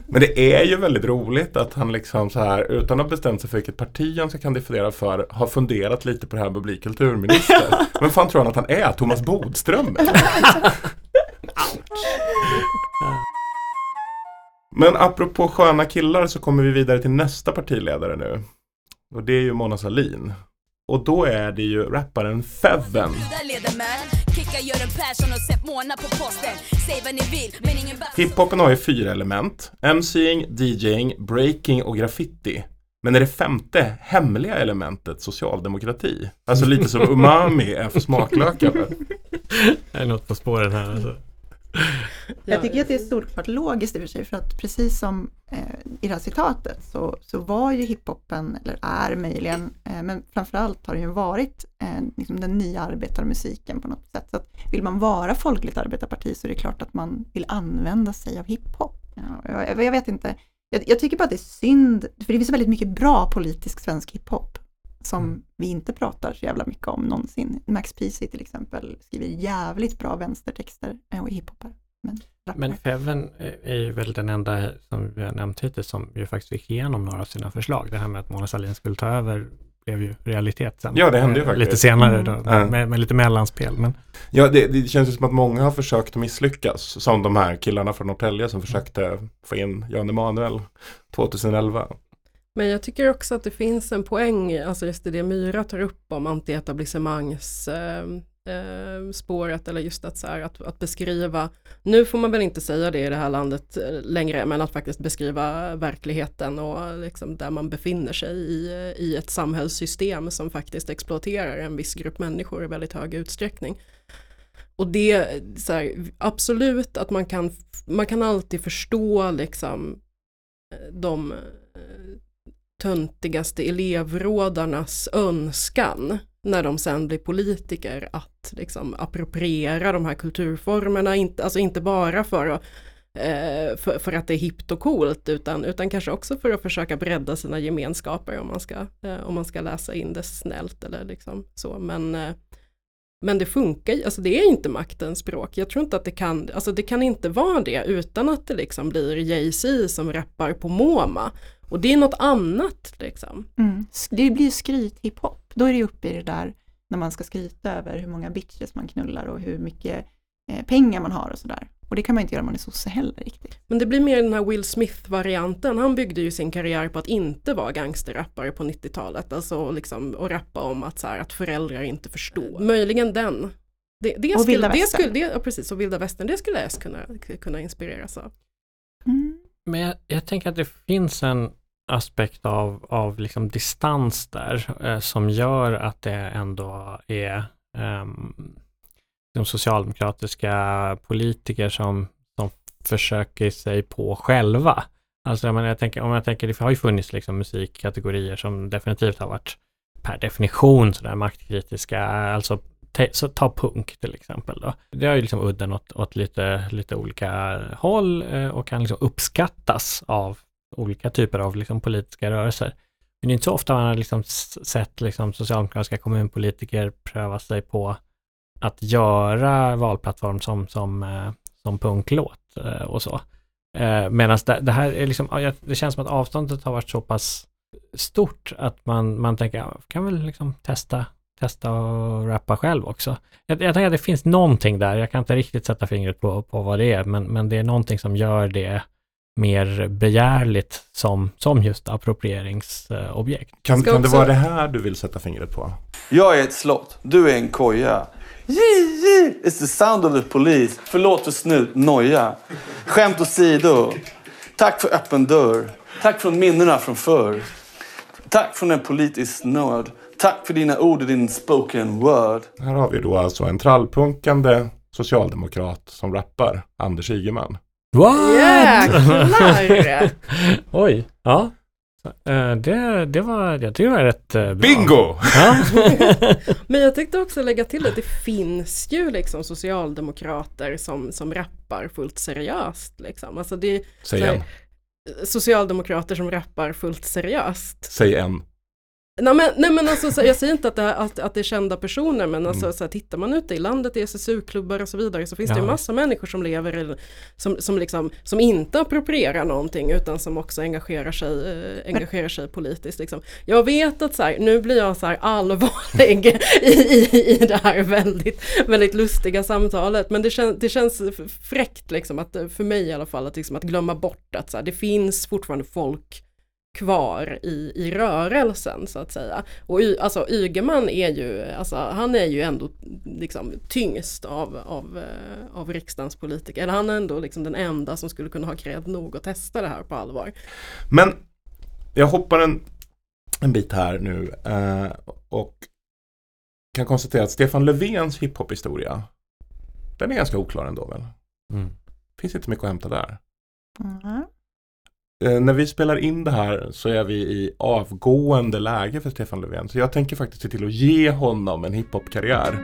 Men det är ju väldigt roligt att han liksom så här utan att ha bestämt sig för vilket parti han ska kandidera för har funderat lite på det här med att bli kulturminister. Men fan tror han att han är? Thomas Bodström? Men apropå sköna killar så kommer vi vidare till nästa partiledare nu. Och det är ju Mona Sahlin. Och då är det ju rapparen Feven. Hiphopen har ju fyra element. MCing, DJing, breaking och graffiti. Men är det femte hemliga elementet socialdemokrati? Alltså lite som umami är för smaklökar. Det är något på spåren här. Alltså. Jag tycker att det är solklart logiskt i och för sig, för att precis som eh, i det här citatet så, så var ju hiphopen, eller är möjligen, eh, men framförallt har det ju varit eh, liksom den nya arbetarmusiken på något sätt. Så vill man vara folkligt arbetarparti så är det klart att man vill använda sig av hiphop. Ja, jag, jag vet inte, jag, jag tycker bara att det är synd, för det finns väldigt mycket bra politisk svensk hiphop som vi inte pratar så jävla mycket om någonsin. Max Peasy till exempel skriver jävligt bra vänstertexter eh, och hiphopar. Men, rappar. Men Feven är ju väl den enda som vi har nämnt hittills som ju faktiskt fick igenom några av sina förslag. Det här med att Mona Sahlin skulle ta över blev ju realitet sen. Ja, det hände ju Eh, faktiskt. Lite senare då, Ja. med, med lite mellanspel. Men Ja, det, det känns ju som att många har försökt misslyckas. Som de här killarna från Norrtälje som försökte få in Jan Emanuel 2011. Men jag tycker också att det finns en poäng, alltså just det Myra tar upp om antietablissemangs eh, eh, spåret eller just att, så här, att, att beskriva, nu får man väl inte säga det i det här landet eh, längre, men att faktiskt beskriva verkligheten och liksom där man befinner sig i, i ett samhällssystem som faktiskt exploaterar en viss grupp människor i väldigt hög utsträckning. Och det, så här, absolut att man kan, man kan alltid förstå liksom eh, de eh, töntigaste elevrådarnas önskan när de sen blir politiker att liksom appropriera de här kulturformerna, inte, alltså inte bara för att eh, för, för att det är hippt och coolt utan, utan kanske också för att försöka bredda sina gemenskaper om man ska, eh, om man ska läsa in det snällt eller liksom så. Men, eh, men det funkar ju, alltså det är inte maktens språk. Jag tror inte att det kan, alltså det kan inte vara det utan att det liksom blir Jay-Z som rappar på MoMA. Och det är något annat liksom. Mm. Det blir ju skryt hiphop. Då är det uppe i det där när man ska skryta över hur många bitches man knullar och hur mycket eh, pengar man har och sådär. Och det kan man inte göra om man är sosse heller riktigt. Men det blir mer den här Will Smith-varianten. Han byggde ju sin karriär på att inte vara gangsterrappare på 90-talet. Alltså liksom och rappa om att, så här, att föräldrar inte förstår. Möjligen den. Det, det Och skulle, vilda det västern. skulle, det, ja, precis, och vilda västern, det skulle S kunna, kunna inspireras av. Mm. Men jag, jag tänker att det finns en aspekt av, av liksom distans där eh, som gör att det ändå är eh, de socialdemokratiska politiker som, som försöker sig på själva. Alltså jag, menar, jag tänker, om jag tänker, det har ju funnits liksom musikkategorier som definitivt har varit per definition sådär maktkritiska, alltså te, så ta punk till exempel då. Det har ju liksom udden åt, åt lite, lite olika håll eh, och kan liksom uppskattas av olika typer av liksom politiska rörelser. Men det är inte så ofta man har liksom sett liksom socialdemokratiska kommunpolitiker pröva sig på att göra valplattform som, som, eh, som punklåt eh, och så. Eh, Medan det, det här är liksom, det känns som att avståndet har varit så pass stort att man, man tänker, ja, kan väl liksom testa, testa och rappa själv också. Jag, jag tänker att det finns någonting där, jag kan inte riktigt sätta fingret på, på vad det är, men, men det är någonting som gör det mer begärligt som, som just approprieringsobjekt. Kan, kan det också- vara det här du vill sätta fingret på? Jag är ett slott, du är en koja. Yee, It's the sound of the police. Förlåt för snut, noja. Skämt åsido. Tack för öppen dörr. Tack från minnena från förr. Tack från en politisk nörd. Tack för dina ord i din spoken word. Här har vi då alltså en trallpunkande socialdemokrat som rappar, Anders Ygeman. What? Jäklar! Oj, ja. Eh, Det, det var, jag tycker det var rätt eh, bra. Bingo! Ja. Men jag tänkte också lägga till att det finns ju liksom socialdemokrater som, som rappar fullt seriöst. Liksom. Alltså det, Säg en. Socialdemokrater som rappar fullt seriöst. Säg en. Nej men, nej, men alltså, så, jag säger inte att det, att, att det är kända personer men alltså, Mm. så här, tittar man ute i landet i SSU-klubbar och så vidare så finns det ju Ja. massa människor som lever i, som, som, liksom, som inte approprierar någonting utan som också engagerar sig, eh, engagerar sig politiskt. Liksom. Jag vet att så här, nu blir jag så här allvarlig i, i, i det här väldigt, väldigt lustiga samtalet men det, kän, det känns fräckt liksom, att, för mig i alla fall att, liksom, att glömma bort att så här, det finns fortfarande folk kvar i, i rörelsen så att säga. Och y, alltså Ygeman är ju, alltså, han är ju ändå liksom tyngst av, av, eh, av riksdagens politiker. Eller han är ändå liksom den enda som skulle kunna ha cred nog att testa det här på allvar. Men jag hoppar en, en bit här nu eh, och kan konstatera att Stefan Löfvens hiphop-historia den är ganska oklar ändå väl? Mm. Finns inte mycket att hämta där. Mm. Eh, när vi spelar in det här så är vi i avgående läge för Stefan Löfven. Så jag tänker faktiskt se till att ge honom en hiphop-karriär.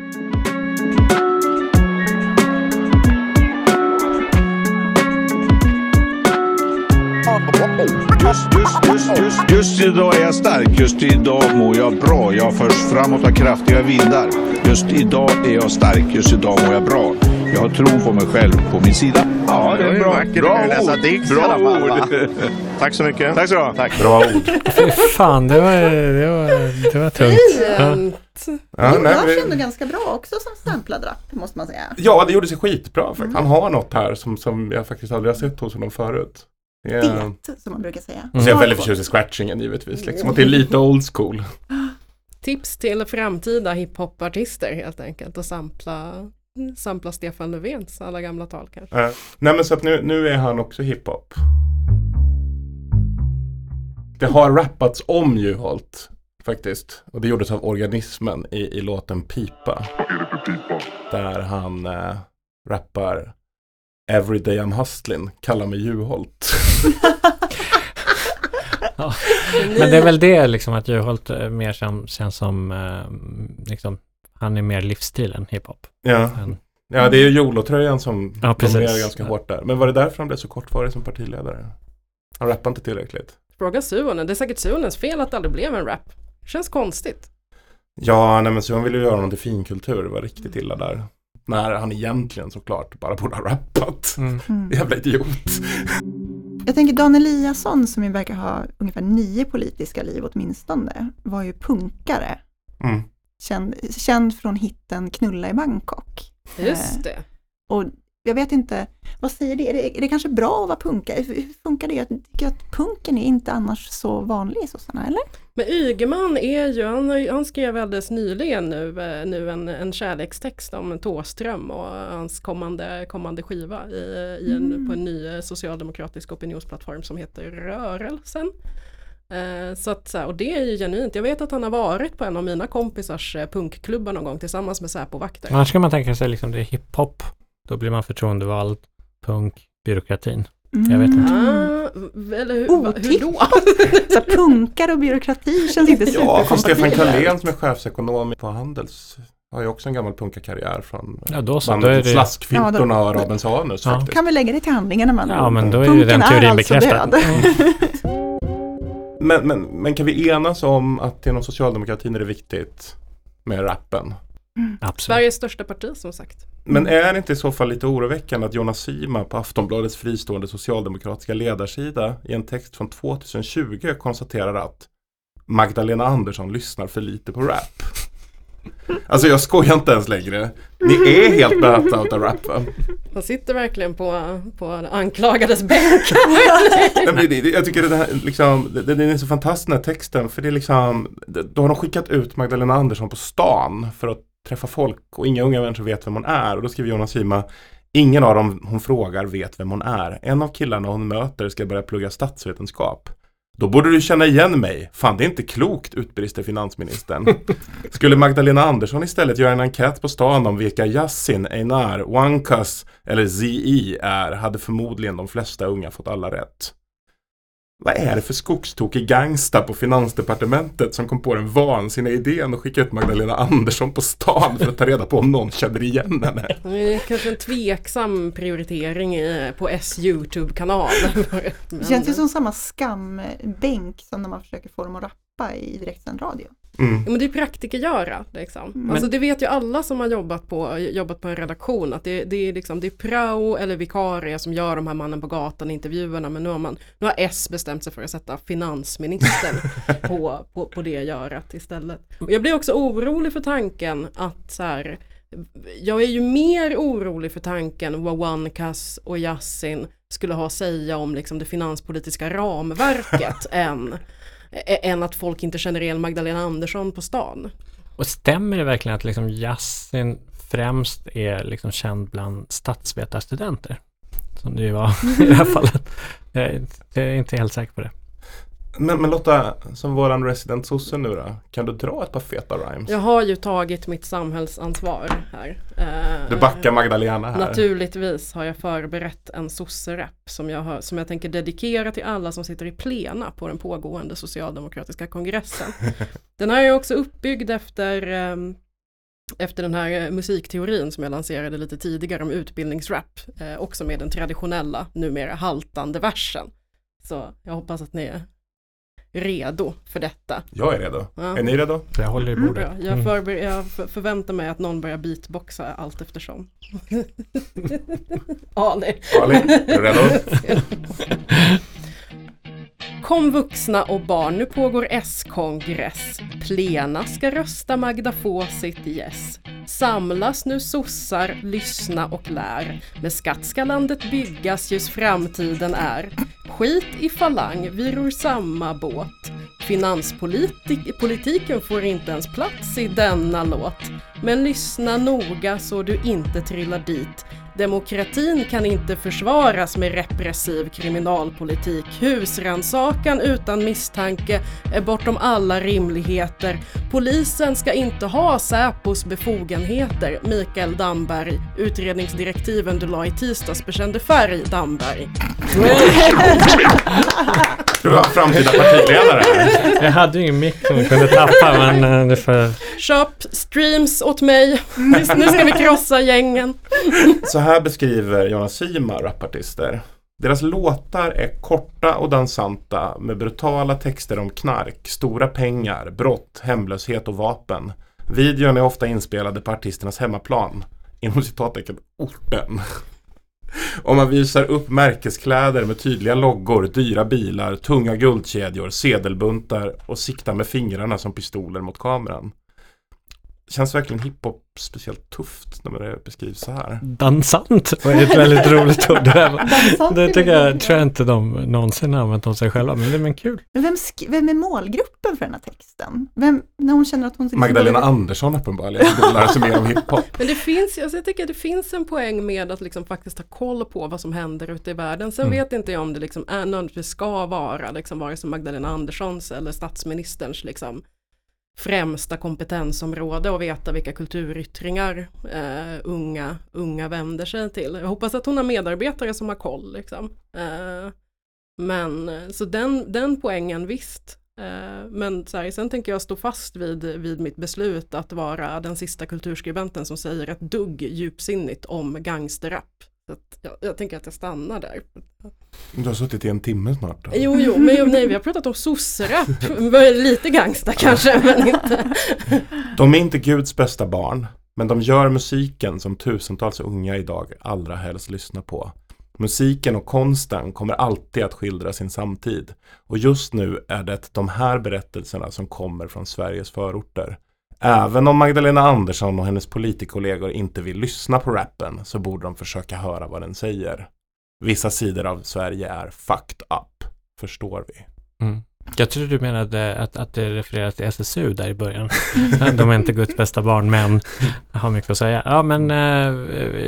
Just, just, just, just, just idag är jag stark. Just idag mår jag bra. Jag förs framåt av kraftiga vindar. Just idag är jag stark. Just idag mår jag bra. Jag har tro på mig själv på min sida. Ja, det är bra. Bra ord. Bra ord. Tack så mycket. Tack så du ha. Tack. Bra ord. Fy fan, det var, det var, det var tungt. Ja. Ja, Jo, vi- ändå ganska bra också som samplad rap, måste man säga. Ja, det gjorde sig skitbra faktiskt. Han har något här som, som jag faktiskt aldrig har sett hos honom förut. Det är, Det, som man brukar säga. så jag är väldigt förtjust i scratchingen givetvis. Liksom. Och det är lite old school. Tips till framtida hiphopartister helt enkelt och sampla, sampla Stefan Löfvens alla gamla tal kanske. Eh, nej men så att nu, nu är han också hiphop. Det har rappats om Juholt faktiskt. Och det gjordes av organismen i, i låten Pipa. Där han eh, rappar Every day I'm hustling, kalla mig Juholt. Ja. Men det är väl det liksom att Juholt eh, mer som, känns som, eh, liksom, han är mer livsstil än hiphop. ja. Men, ja, det är ju Jolo-tröjan som Ja, dominerar ganska hårt där. Men var det därför han blev så kortvarig som partiledare? Han rappade inte tillräckligt. Fråga Suonen, det är säkert Suonens fel att det aldrig blev en rap. Känns konstigt. Ja, nej men han ville ju göra något till finkultur. Det var riktigt illa där. När han egentligen såklart bara borde ha rappat. mm. Mm. Jävla idiot. Jag tänker Dan Eliasson som ju verkar ha ungefär nio politiska liv åtminstone, var ju punkare. Mm. Känd, känd från hitten Knulla i Bangkok. Just det. Och Jag vet inte, vad säger det? Är det, är det kanske bra att vara punkare? Hur funkar det? Jag tycker att punken är inte annars så vanlig i sossarna, eller? Men Ygeman är ju, han, han skrev alldeles nyligen nu, eh, nu en, en kärlekstext om Thåström och hans kommande, kommande skiva i, i en, Mm. på en ny eh, socialdemokratisk opinionsplattform som heter Rörelsen. Eh, så att, och det är ju genuint. Jag vet att han har varit på en av mina kompisars eh, punkklubbar någon gång tillsammans med Säpovakter. Annars kan man tänka sig liksom det är hiphop. Då blir man förtroendevald. Punk, byråkratin. Jag vet inte. Ah, v- eller hur, va, hur då? Så punkar och byråkrati känns inte Ja, för Stefan superkompatibelt. Karlén som är chefsekonom på Handels har ju också en gammal punkarkarriär från Ja, då så, bandet då är det- Slaskfiltorna Ja, då- och Rabensanus Ja. faktiskt. Kan vi lägga det till handlingarna man Ja, men då är ju den är teorin alltså bekräftad. Men, men, men kan vi enas om att inom socialdemokratin är det viktigt med rappen? Absolut. Sveriges största parti som sagt. Men är det inte i så fall lite oroväckande att Jonas Sima på Aftonbladets fristående socialdemokratiska ledarsida i en text från 2020 konstaterar att Magdalena Andersson lyssnar för lite på rap. Alltså jag skojar inte ens längre. Ni är helt böta av rap va? Han sitter verkligen på, på anklagades bänk. Nej, det, jag tycker det här, liksom, det, det är så fantastisk den här texten för det är liksom det- Då har de skickat ut Magdalena Andersson på stan för att träffa folk och inga unga människor vet vem hon är och då skriver Jonas Sima Ingen av dem hon frågar vet vem hon är. En av killarna hon möter ska börja plugga statsvetenskap. Då borde du känna igen mig. Fan, det är inte klokt, utbrister finansministern. Skulle Magdalena Andersson istället göra en enkät på stan om vilka Yassin, Einar, Wankas eller ZI är hade förmodligen de flesta unga fått alla rätt. Vad är det för skogstokig gangsta på finansdepartementet som kom på den vansinniga idén att skicka ut Magdalena Andersson på stan för att ta reda på om någon känner igen henne? Det är kanske en tveksam prioritering i, på S YouTube-kanal. Det känns ju som samma skambänk som när man försöker få dem att rappa i direktsänd radio. Mm. Ja, men det är praktikergöra liksom. Mm. Alltså det vet ju alla som har jobbat på, jobbat på en redaktion att det, det är liksom det är prao eller vikarie som gör de här mannen på gatan intervjuerna men nu har man, nu har S bestämt sig för att sätta finansministern på, på, på det görat istället. Och jag blir också orolig för tanken att så här, jag är ju mer orolig för tanken vad OneCas och Yassin skulle ha att säga om liksom det finanspolitiska ramverket än, än att folk inte känner igen Magdalena Andersson på stan. Och stämmer det verkligen att liksom Yasin främst är liksom känd bland statsvetarstudenter? Som det ju var i det här fallet. Jag är inte helt säker på det. Men, men Lotta, som våran resident sosse nu då, kan du dra ett par feta rhymes? Jag har ju tagit mitt samhällsansvar här. Eh, Du backar Magdalena här. Naturligtvis har jag förberett en sosserap som jag, har, som jag tänker dedikera till alla som sitter i plena på den pågående socialdemokratiska kongressen. Den här är också uppbyggd efter, ehm, efter den här eh, musikteorin som jag lanserade lite tidigare om utbildningsrap. Eh, också med den traditionella, numera haltande versen. Så jag hoppas att ni redo för detta. Jag är redo. Ja. Är ni redo? Jag håller i bordet. Bra. Jag, förber- jag förväntar mig att någon börjar beatboxa allt eftersom. Ali. Ali, är du redo? Kom vuxna och barn, nu pågår S-kongress. Plena ska rösta Magda få sitt yes. Samlas nu sossar, lyssna och lär. Med skatt ska landet byggas, just framtiden är. Skit i falang, vi ror samma båt. Finanspolitiken får inte ens plats i denna låt. Men lyssna noga så du inte trillar dit. Demokratin kan inte försvaras med repressiv kriminalpolitik. Husransakan utan misstanke är bortom alla rimligheter. Polisen ska inte ha Säpos befogenheter. Mikael Damberg. Utredningsdirektiven du la i tisdags bekände färg, Damberg. Du var framtida partiledare. Jag hade ju ingen mick som vi kunde tappa men eh, det får... Köp streams åt mig. Nu nu ska vi krossa gängen. Så här beskriver Jonas Sima rapartister. Deras låtar är korta och dansanta med brutala texter om knark, stora pengar, brott, hemlöshet och vapen. Videon är ofta inspelade på artisternas hemmaplan, inom citattecken orten. Och man visar upp märkeskläder med tydliga loggor, dyra bilar, tunga guldkedjor, sedelbuntar och siktar med fingrarna som pistoler mot kameran. Känns verkligen hiphop speciellt tufft när det beskrivs så här. Dansant var ett väldigt roligt ord. Det, det tycker jag, tror jag inte de någonsin har använt om sig själva, men det är men kul. Men vem, vem är målgruppen för den här texten? Vem, när hon känner att hon... Magdalena behöver- Andersson uppenbarligen vill lära sig mer om hiphop. Men det finns, alltså jag tycker det finns en poäng med att liksom faktiskt ha koll på vad som händer ute i världen. Sen Mm. vet inte jag om det liksom är nödvändigtvis ska vara liksom vare sig Magdalena Anderssons eller statsministerns liksom främsta kompetensområde och veta vilka kulturyttringar eh, unga, unga vänder sig till. Jag hoppas att hon har medarbetare som har koll. Liksom. Eh, men så den, den poängen visst. Eh, men så här, sen tänker jag stå fast vid, vid mitt beslut att vara den sista kulturskribenten som säger ett dugg djupsinnigt om gangsterrap. Att jag, jag tänker att jag stannar där. Du har suttit i en timme snart. Då. Jo, jo, men jo, nej, vi har pratat om sossrap. Lite gangsta kanske, men inte. De är inte Guds bästa barn, men de gör musiken som tusentals unga idag allra helst lyssnar på. Musiken och konsten kommer alltid att skildra sin samtid. Och just nu är det de här berättelserna som kommer från Sveriges förorter. Även om Magdalena Andersson och hennes politikkollegor inte vill lyssna på rappen så borde de försöka höra vad den säger. Vissa sidor av Sverige är fucked up, förstår vi. Mm. Jag tror du menade att, att det refereras till SSU där i början. De är inte Guds bästa barn, men har mycket att säga. Ja, men eh,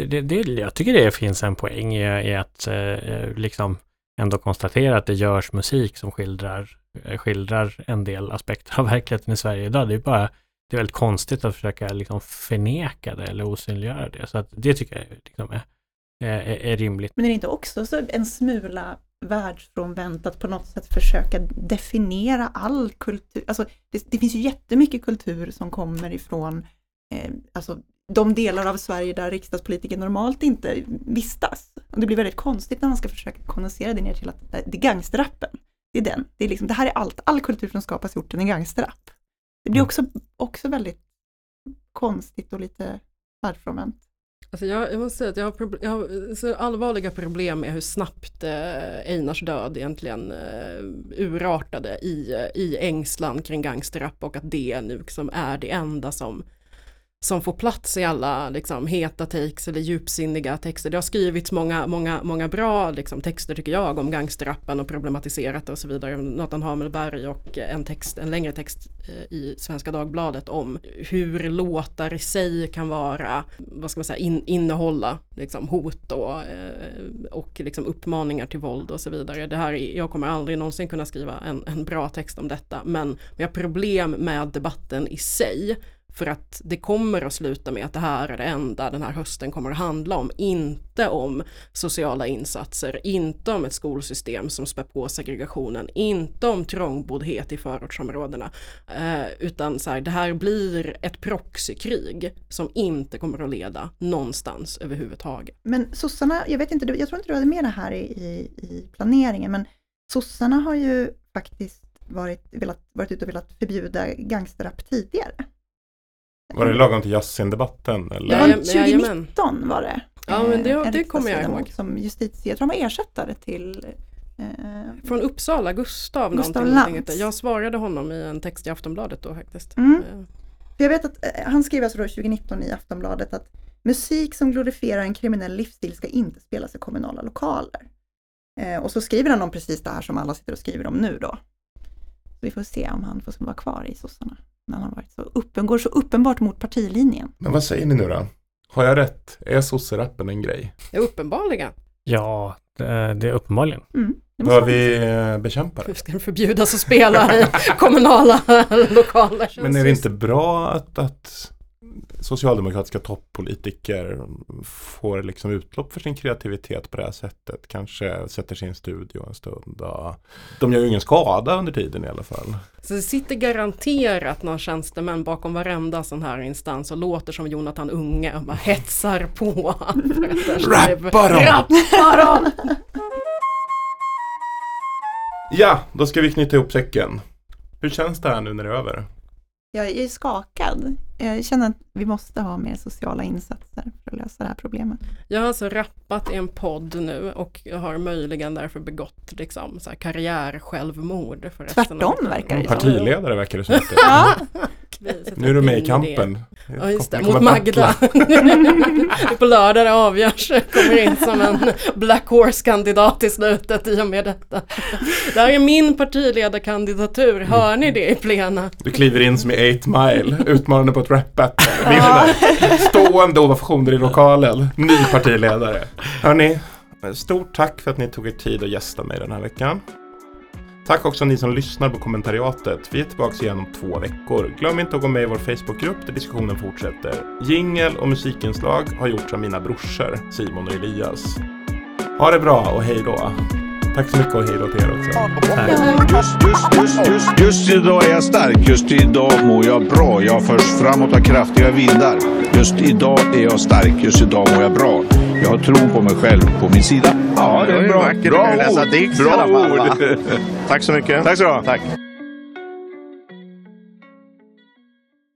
det, det, jag tycker det finns en poäng i, i att eh, liksom ändå konstatera att det görs musik som skildrar, skildrar en del aspekter av verkligheten i Sverige idag. Det är bara det är väldigt konstigt att försöka liksom förneka det eller osynliggöra det. Så att det tycker jag liksom är, är, är rimligt. Men är det inte också så en smula världsfrånvänt att på något sätt försöka definiera all kultur? Alltså, det, det finns ju jättemycket kultur som kommer ifrån eh, alltså, de delar av Sverige där riksdagspolitiker normalt inte vistas. Och det blir väldigt konstigt när man ska försöka kondensera det ner till att det är gangsterrappen. Det är den. Det, är liksom, det här är allt. All kultur som skapas i orten är gangsterrapp. Det blir också, också väldigt konstigt och lite världsfrånvänt. Alltså jag, jag måste säga att jag har, jag har så allvarliga problem med hur snabbt eh, Einars död egentligen eh, urartade i, eh, i ängslan kring gangsterrap och att det nu liksom är det enda som, som får plats i alla liksom, heta takes eller djupsinniga texter. Det har skrivits många, många, många bra liksom, texter tycker jag om gangsterrappen och problematiserat det och så vidare. Nathan Hamelberg och en, text, en längre text eh, i Svenska Dagbladet om hur låtar i sig kan vara, vad ska man säga, in, innehålla liksom, hot och, eh, och liksom, uppmaningar till våld och så vidare. Det här, jag kommer aldrig någonsin kunna skriva en, en bra text om detta men vi har problem med debatten i sig för att det kommer att sluta med att det här är det enda den här hösten kommer att handla om. Inte om sociala insatser, inte om ett skolsystem som spär på segregationen, inte om trångboddhet i förortsområdena. Eh, utan så här, det här blir ett proxykrig som inte kommer att leda någonstans överhuvudtaget. Men sossarna, jag vet inte, jag tror inte du hade med det här i, i, i planeringen, men sossarna har ju faktiskt varit, velat, varit ute och velat förbjuda gangsterrap tidigare. Var det lagom till Yasin-debatten? Det var Jajam- jajamän. 2019 var det. Ja, men det- Eh, det kommer jag ihåg. Som justitie, jag tror han var ersättare till eh, Från Uppsala, Gustav, Gustav någonting. Lantz. Jag svarade honom i en text i Aftonbladet då faktiskt. Mm. Eh, jag vet att eh, han skrev alltså då 2019 i Aftonbladet att musik som glorifierar en kriminell livsstil ska inte spelas i kommunala lokaler. Eh, och så skriver han om precis det här som alla sitter och skriver om nu då. Så vi får se om han får vara kvar i sossarna. När han har varit så uppen, går så uppenbart mot partilinjen. Men vad säger ni nu då? Har jag rätt? Är sosserappen en grej? Ja, uppenbarligen. Ja, det, är uppenbarligen. Mm. Bör vi eh, bekämpa Hur det? ska den förbjudas att spela i kommunala lokaler? Men är det inte bra att, att socialdemokratiska toppolitiker får liksom utlopp för sin kreativitet på det här sättet? Kanske sätter sig i en studio en stund. De gör ju ingen skada under tiden i alla fall. Så det sitter garanterat någon tjänstemän bakom varenda sån här instans och låter som Jonathan Unge och bara hetsar på. Rappa dem! Rappa dem! Ja, då ska vi knyta ihop säcken. Hur känns det här nu när det är över? Jag är skakad. Jag känner att vi måste ha mer sociala insatser för att lösa det här problemet. Jag har alltså rappat i en podd nu och jag har möjligen därför begått liksom så här karriär självmord för resten Tvärtom verkar det som. partiledare verkar det som. att det- Ja, Nu är du med i kampen. Ja just det, mot kommer Magda. på lördag det avgörs. Kommer in som en Black Horse-kandidat i slutet i och med detta. Det här är min partiledarkandidatur, hör ni det i plena? Du kliver in som i 8 Mile, utmanande på ett rap battle. Vinner. Stående ovationer i lokalen. Ny partiledare. Hörni, stort tack för att ni tog er tid att gästa mig den här veckan. Tack också ni som lyssnar på kommentariatet. Vi är tillbaka igen om två veckor. Glöm inte att gå med i vår Facebookgrupp där diskussionen fortsätter. Jingel och musikinslag har gjorts av mina brorsor Simon och Elias. Ha det bra och hej då. Tack så mycket och hej då till er också. Just, just, just, just, just idag är jag stark, just idag mår jag bra. Jag förs framåt av kraftiga vindar. Just idag är jag stark, just idag mår jag bra. Jag har tro på mig själv på min sida. Ja, det är bra. Bra i Bra ord. Tack så mycket. Tack så du ha. Tack.